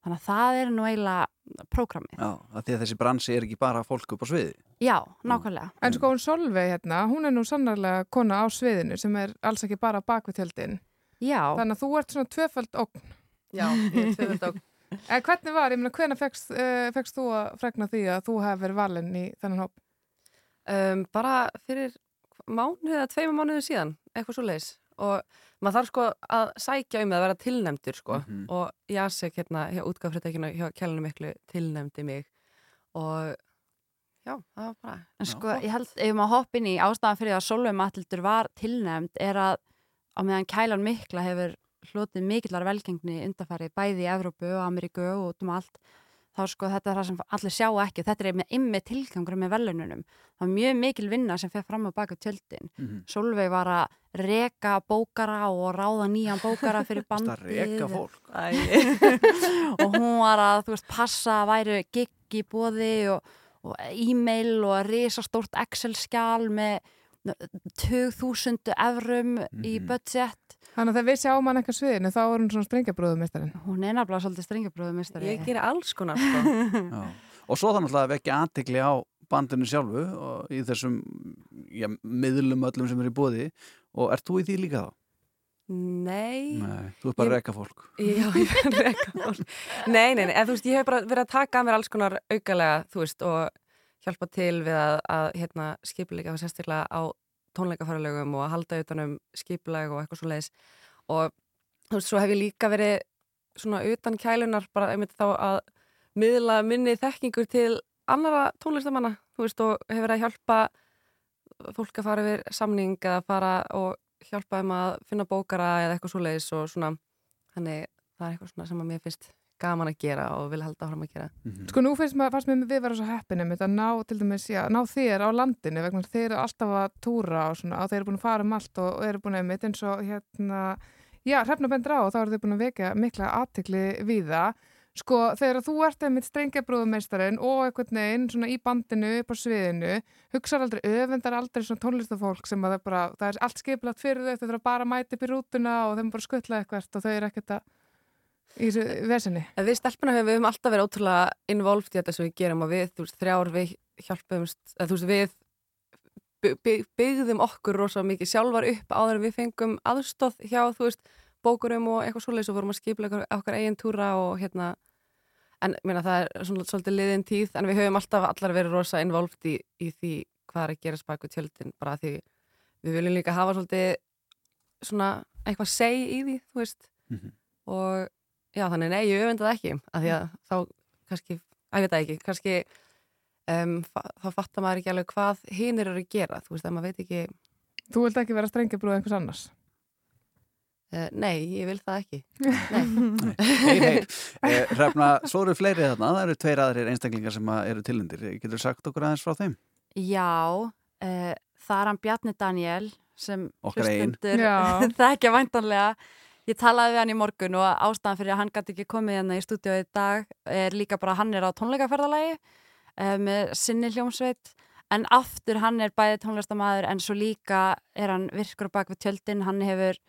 þannig að það er nú eiginlega prógramið. Já, að því að þessi bransi er ekki bara fólk upp á sviði. Já, nákvæmlega. En sko hún Solveig hérna, hún er nú sannarlega kona á sviðinu sem er alls ekki bara bakvið Já. Þannig að þú ert svona tvöfald ógn. Já, ég er tvöfald ógn. En hvernig var, ég meina, hvernig fegst, uh, fegst þú að fregna því að þú hefur verið valinn í þennan hóp? um, bara fyrir mánuð eða tveimur mánuðu síðan, eitthvað svo leis og maður þarf sko að sækja um að vera tilnefndur sko Mhm. og Jasek hérna hjá útgáfréttekinu hjá kjælunum miklu tilnefndi mig og já, það var bara En sko, ég held, ef maður hopp inn í ástæðan fyrir að Solveig Matildur var tilnæmt er að á meðan Kælan Mikla hefur hlotið mikillar velgengni undarfæri bæði í Evrópu og Ameríku og út um allt þá sko þetta er það sem allir sjá ekki og þetta er með ymmi tilgangur með velununum það var mjög mikil vinna sem fer fram á baka tjöldin Mhm. Solveig var að reka bókara og ráða nýjan bókara fyrir bandið að reka fólk? og hún var að þú veist, passa að væri gig í bóði og, og e-mail og risastórt Excel-skjál með 2000 evrum í budget Þannig að þegar við sjáum hann eitthvað sviðinu þá er hún svona strengjabrúðumistarinn. Hún er nefnilega svolítið strengjabrúðumistari Ég geri alls konar sko Já. Og svo þannig að vekja aðtekli á bandinu sjálfu og í þessum já, miðlum öllum sem eru í bóði og ert þú í því líka þá? Nei Nei, þú ert bara að Ég- reka fólk. Já, ég er að reka fólk Nei, nei, nei, en þú veist, ég hef bara verið að taka að mér alls konar aukalega, þú veist, og hjálpa til við að, að hérna, skipuleika sérstaklega á tónleikafaralögum og að halda utanum skipuleg og eitthvað svo leiðis og þú veist, svo hef ég líka verið svona utan kælunar bara einmitt þá að miðla minni þekkingur til annara tónlistamanna, þú veist, og hefur verið að hjálpa fólk að fara yfir samning eða fara og hjálpa þeim að finna bókara eða eitthvað svo leiðis og svona, þannig það er eitthvað svona sem að mér finnst gaman að gera og vil halda áfram að gera Sko nú finnst maður, fannst mér við vera svo heppinum að ná, til dæmis, já, ná þér á landinu vegna þeir eru alltaf að túra og svona, og þeir eru búin að fara um allt og, og eru búin að mitt eins og hérna, já, hrefna bendra á og þá eru þeir búin að vekja mikla aðtikli við það. Sko þegar þú ert einmitt strengjabrúðumeistarinn og einhvern veginn svona í bandinu upp á sviðinu, hugsaður aldrei, öfendar aldrei svona tónlistafólk sem að það bara, það er allt skipilagt fyrir þau, þau þurfa bara að mæta upp í rútuna og þeim bara skuttla eitthvað og þau eru ekkert að í þessu vesenni. En Við stelpuna við höfum alltaf verið ótrúlega involved í þetta sem við gerum og við, þú veist, þrjár við hjálpumst, eða þú veist, við by- by- byggðum okkur rosa mikið sjálfar upp áður en við fengum aðstóð hjá, þú veist, bókurum og eitthvað svoleiðis og vorum að skipla okkar, eigin túra og hérna, en meina, það er svona svolítið liðin tíð, en við höfum alltaf allar verið rosa involved í, í því hvað er að gerast baku tjöldin, bara því við viljum líka hafa svolítið svona eitthvað seg í því, þú veist, Mhm. og já, þannig nei, ég öfunda það ekki, af því að þá kannski, að ég veit það ekki, kannski um, þá fattar maður ekki alveg hvað hinir eru að gera, þú veist, að maður veit ekki Þú vilt ekki vera strengjabrúð einhvers annars? uh, Nei, ég vil það ekki Nei. Heyr, heyr. Eh, Hrefna, svo eru fleiri þarna, það eru tveir aðrir einstaklingar sem að eru tilendir. Getur þú sagt okkur aðeins frá þeim? Já, uh, það er hann Bjarni Daniel sem Já. þekkja væntanlega. Ég talaði við hann í morgun og ástæðan fyrir að hann gæti ekki komið hérna í stúdíu í dag er líka bara að hann er á tónleikaferðalagi uh, með sinni hljómsveit. En aftur hann er bæði tónlistamæður en svo líka er hann virkur bak við tjöldin, hann hefur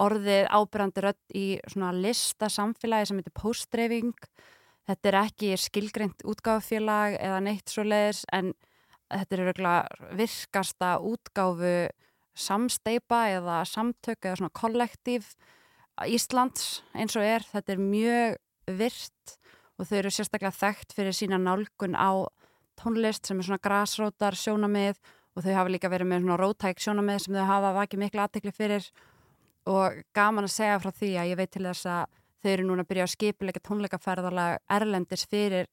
orðið ábyrjandi rödd í svona lista samfélagi sem heitir postdreifing þetta er ekki skilgreint útgáfufélag eða neitt svo leiðis en þetta er örgulega virkasta útgáfu samsteipa eða samtök eða svona kollektív Íslands eins og er þetta er mjög virt og þau eru sérstaklega þekkt fyrir sína nálgun á tónlist sem er svona grasrótar sjónamið og þau hafa líka verið með svona rótæk sjónamið sem þau hafa vakið miklu aðtekli fyrir. Og gaman að segja frá því að ég veit til þess að þau eru núna að byrja að skipilega tónleikaferðalag erlendis fyrir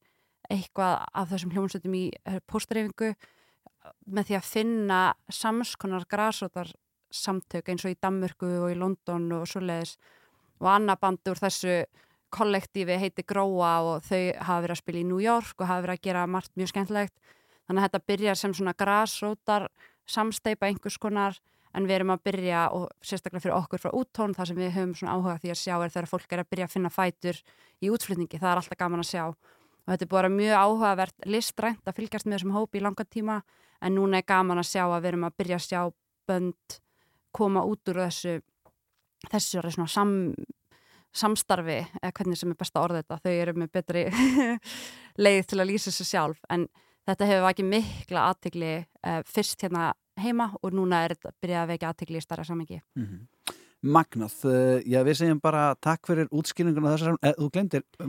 eitthvað af þessum hljómsveitum í eh, póstreifingu með því að finna samskonar grasrótar samtök eins og í Danmörku og í London og svoleiðis. Og annað band úr þessu kollektífi heiti Gróa og þau hafa verið að spila í New York og hafa verið að gera margt mjög skemmtilegt. Þannig að þetta byrjar sem svona grasrótar samsteipa einhvers konar en við erum að byrja og sérstaklega fyrir okkur frá úttón þar sem við höfum svona áhuga því að sjá er þegar fólk er að byrja að finna fætur í útflutningi, það er alltaf gaman að sjá. Og þetta er búið að vera mjög áhugavert listrænt að fylgjast með þessum hópi í langan tíma en núna er gaman að sjá að við erum að byrja að sjá bönd koma út úr þessu þessu svona sam, samstarfi eða hvernig sem er besta orðið þetta þau eru með betri leið til að lýsa sig sjálf. En þetta hefur vakið mikla aðtegli uh, fyrst hérna heima og núna er þetta byrjað að vekja aðtegli í starra samengi Magnað, uh, já við segjum bara takk fyrir útskýringuna þessar, eh, þú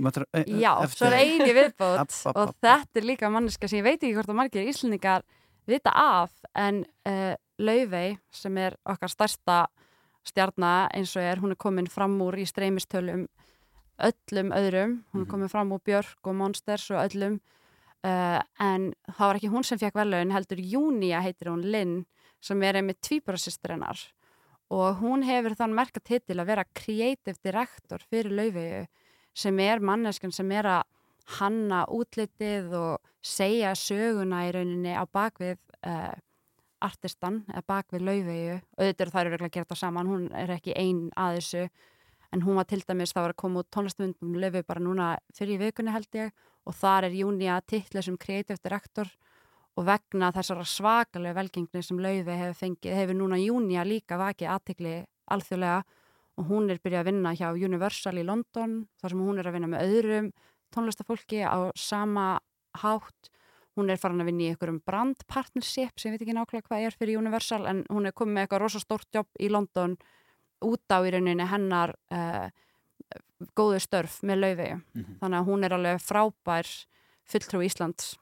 möttur, eh, Já, svo er eini viðbót og þetta er líka manneska sem ég veit ekki hvort að margir íslendingar vita af en uh, Laufey sem er okkar stærsta stjarnar eins og er, hún er komin fram úr í streymistölum öllum öðrum, hún er komin fram úr Björk og Monsters og öllum uh, en það var ekki hún sem fekk velun heldur Júnia heitir hún Linn sem er einmitt tvíburasistur hennar. Og hún hefur þann merka titil að vera creative director fyrir Laufeyju sem er manneskan sem er að hanna útlitið og segja söguna í rauninni á bakvið uh, artistan eða bakvið Laufeyju. Auðvitað þær eru að gera þetta saman, hún er ekki ein að þessu. En hún var til dæmis, það var að koma út tónlistamundum Laufeyju bara núna fyrir í vikunni held ég og þar er Júni að titla sem creative director. Og vegna þessara svakalega velgengni sem Laufey hefur fengið, hefur núna Júnia líka vakið aðtikli alþjóðlega. Og hún er byrjað að vinna hjá Universal í London, þar sem hún er að vinna með öðrum tónlistafólki á sama hátt. Hún er farin að vinna í einhverjum brand partnership sem ég veit ekki nákvæmlega hvað er fyrir Universal en hún er komið með eitthvað rosa stórt jobb í London út á í rauninni hennar uh, góðu störf með Laufey Mhm. þannig að hún er alveg frábær fulltrú Íslands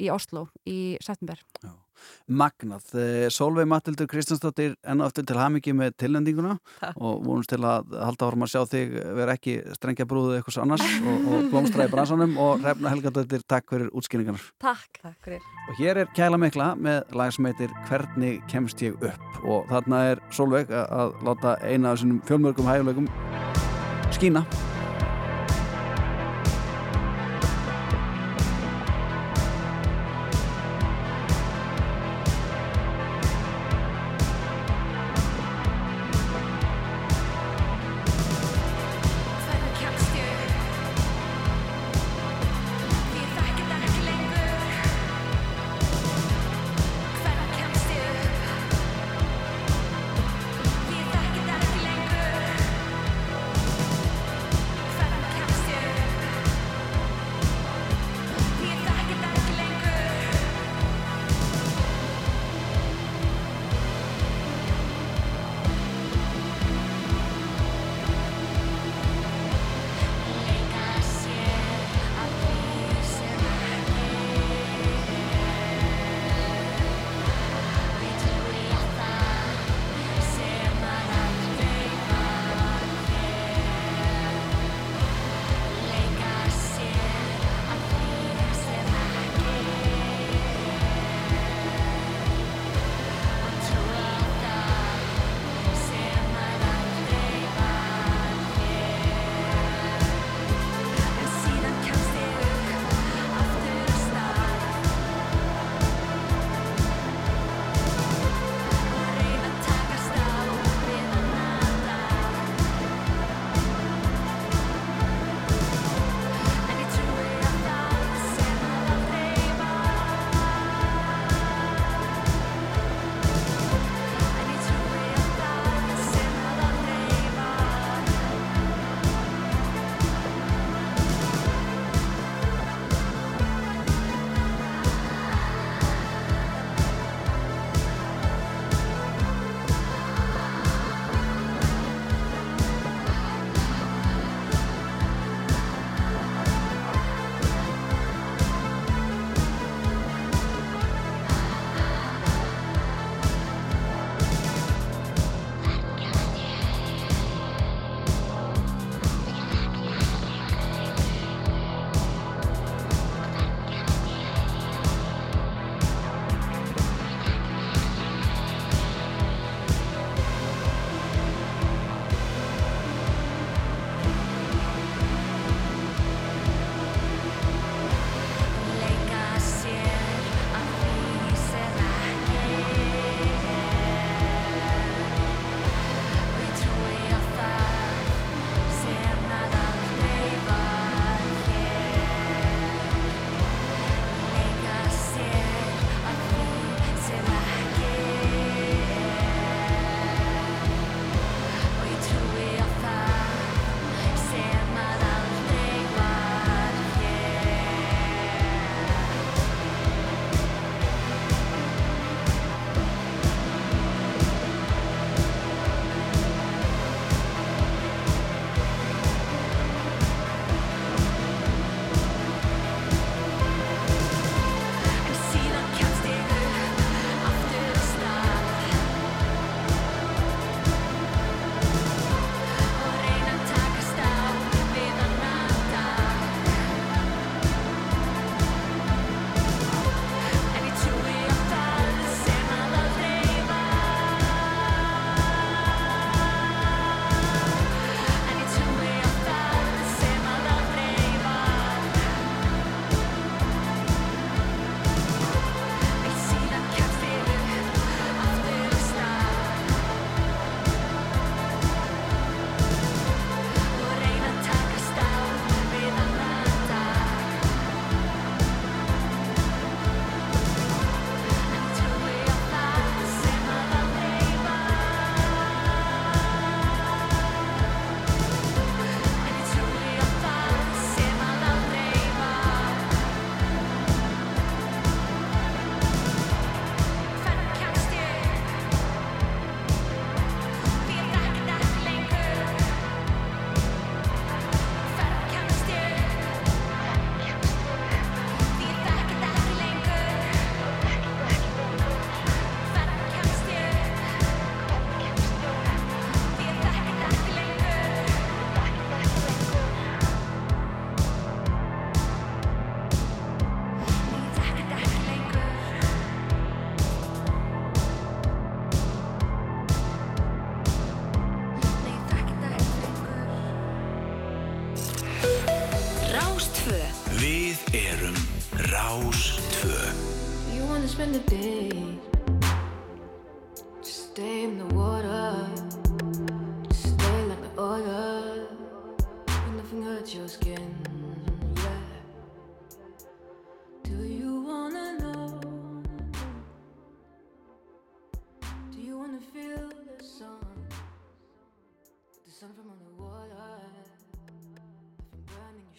í Oslo í september Magnað, Eh, Solveig Matildur Kristjánsdóttir enn aftur til hamingi með tilnendinguna og vonumst til að halda áfram að sjá þig vera ekki strengja brúðu eitthvað annars og, og blómstra í bransanum og Hrefna Helgadóttir, takk fyrir útskýringarnar. Takk, takk fyrir. Og hér er Kæla Mikla með lag sem heitir Hvernig kemst ég upp? Og þarna er Solveig að, láta eina af þessum fjölmörgum hæguleikum skína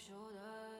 nothing burning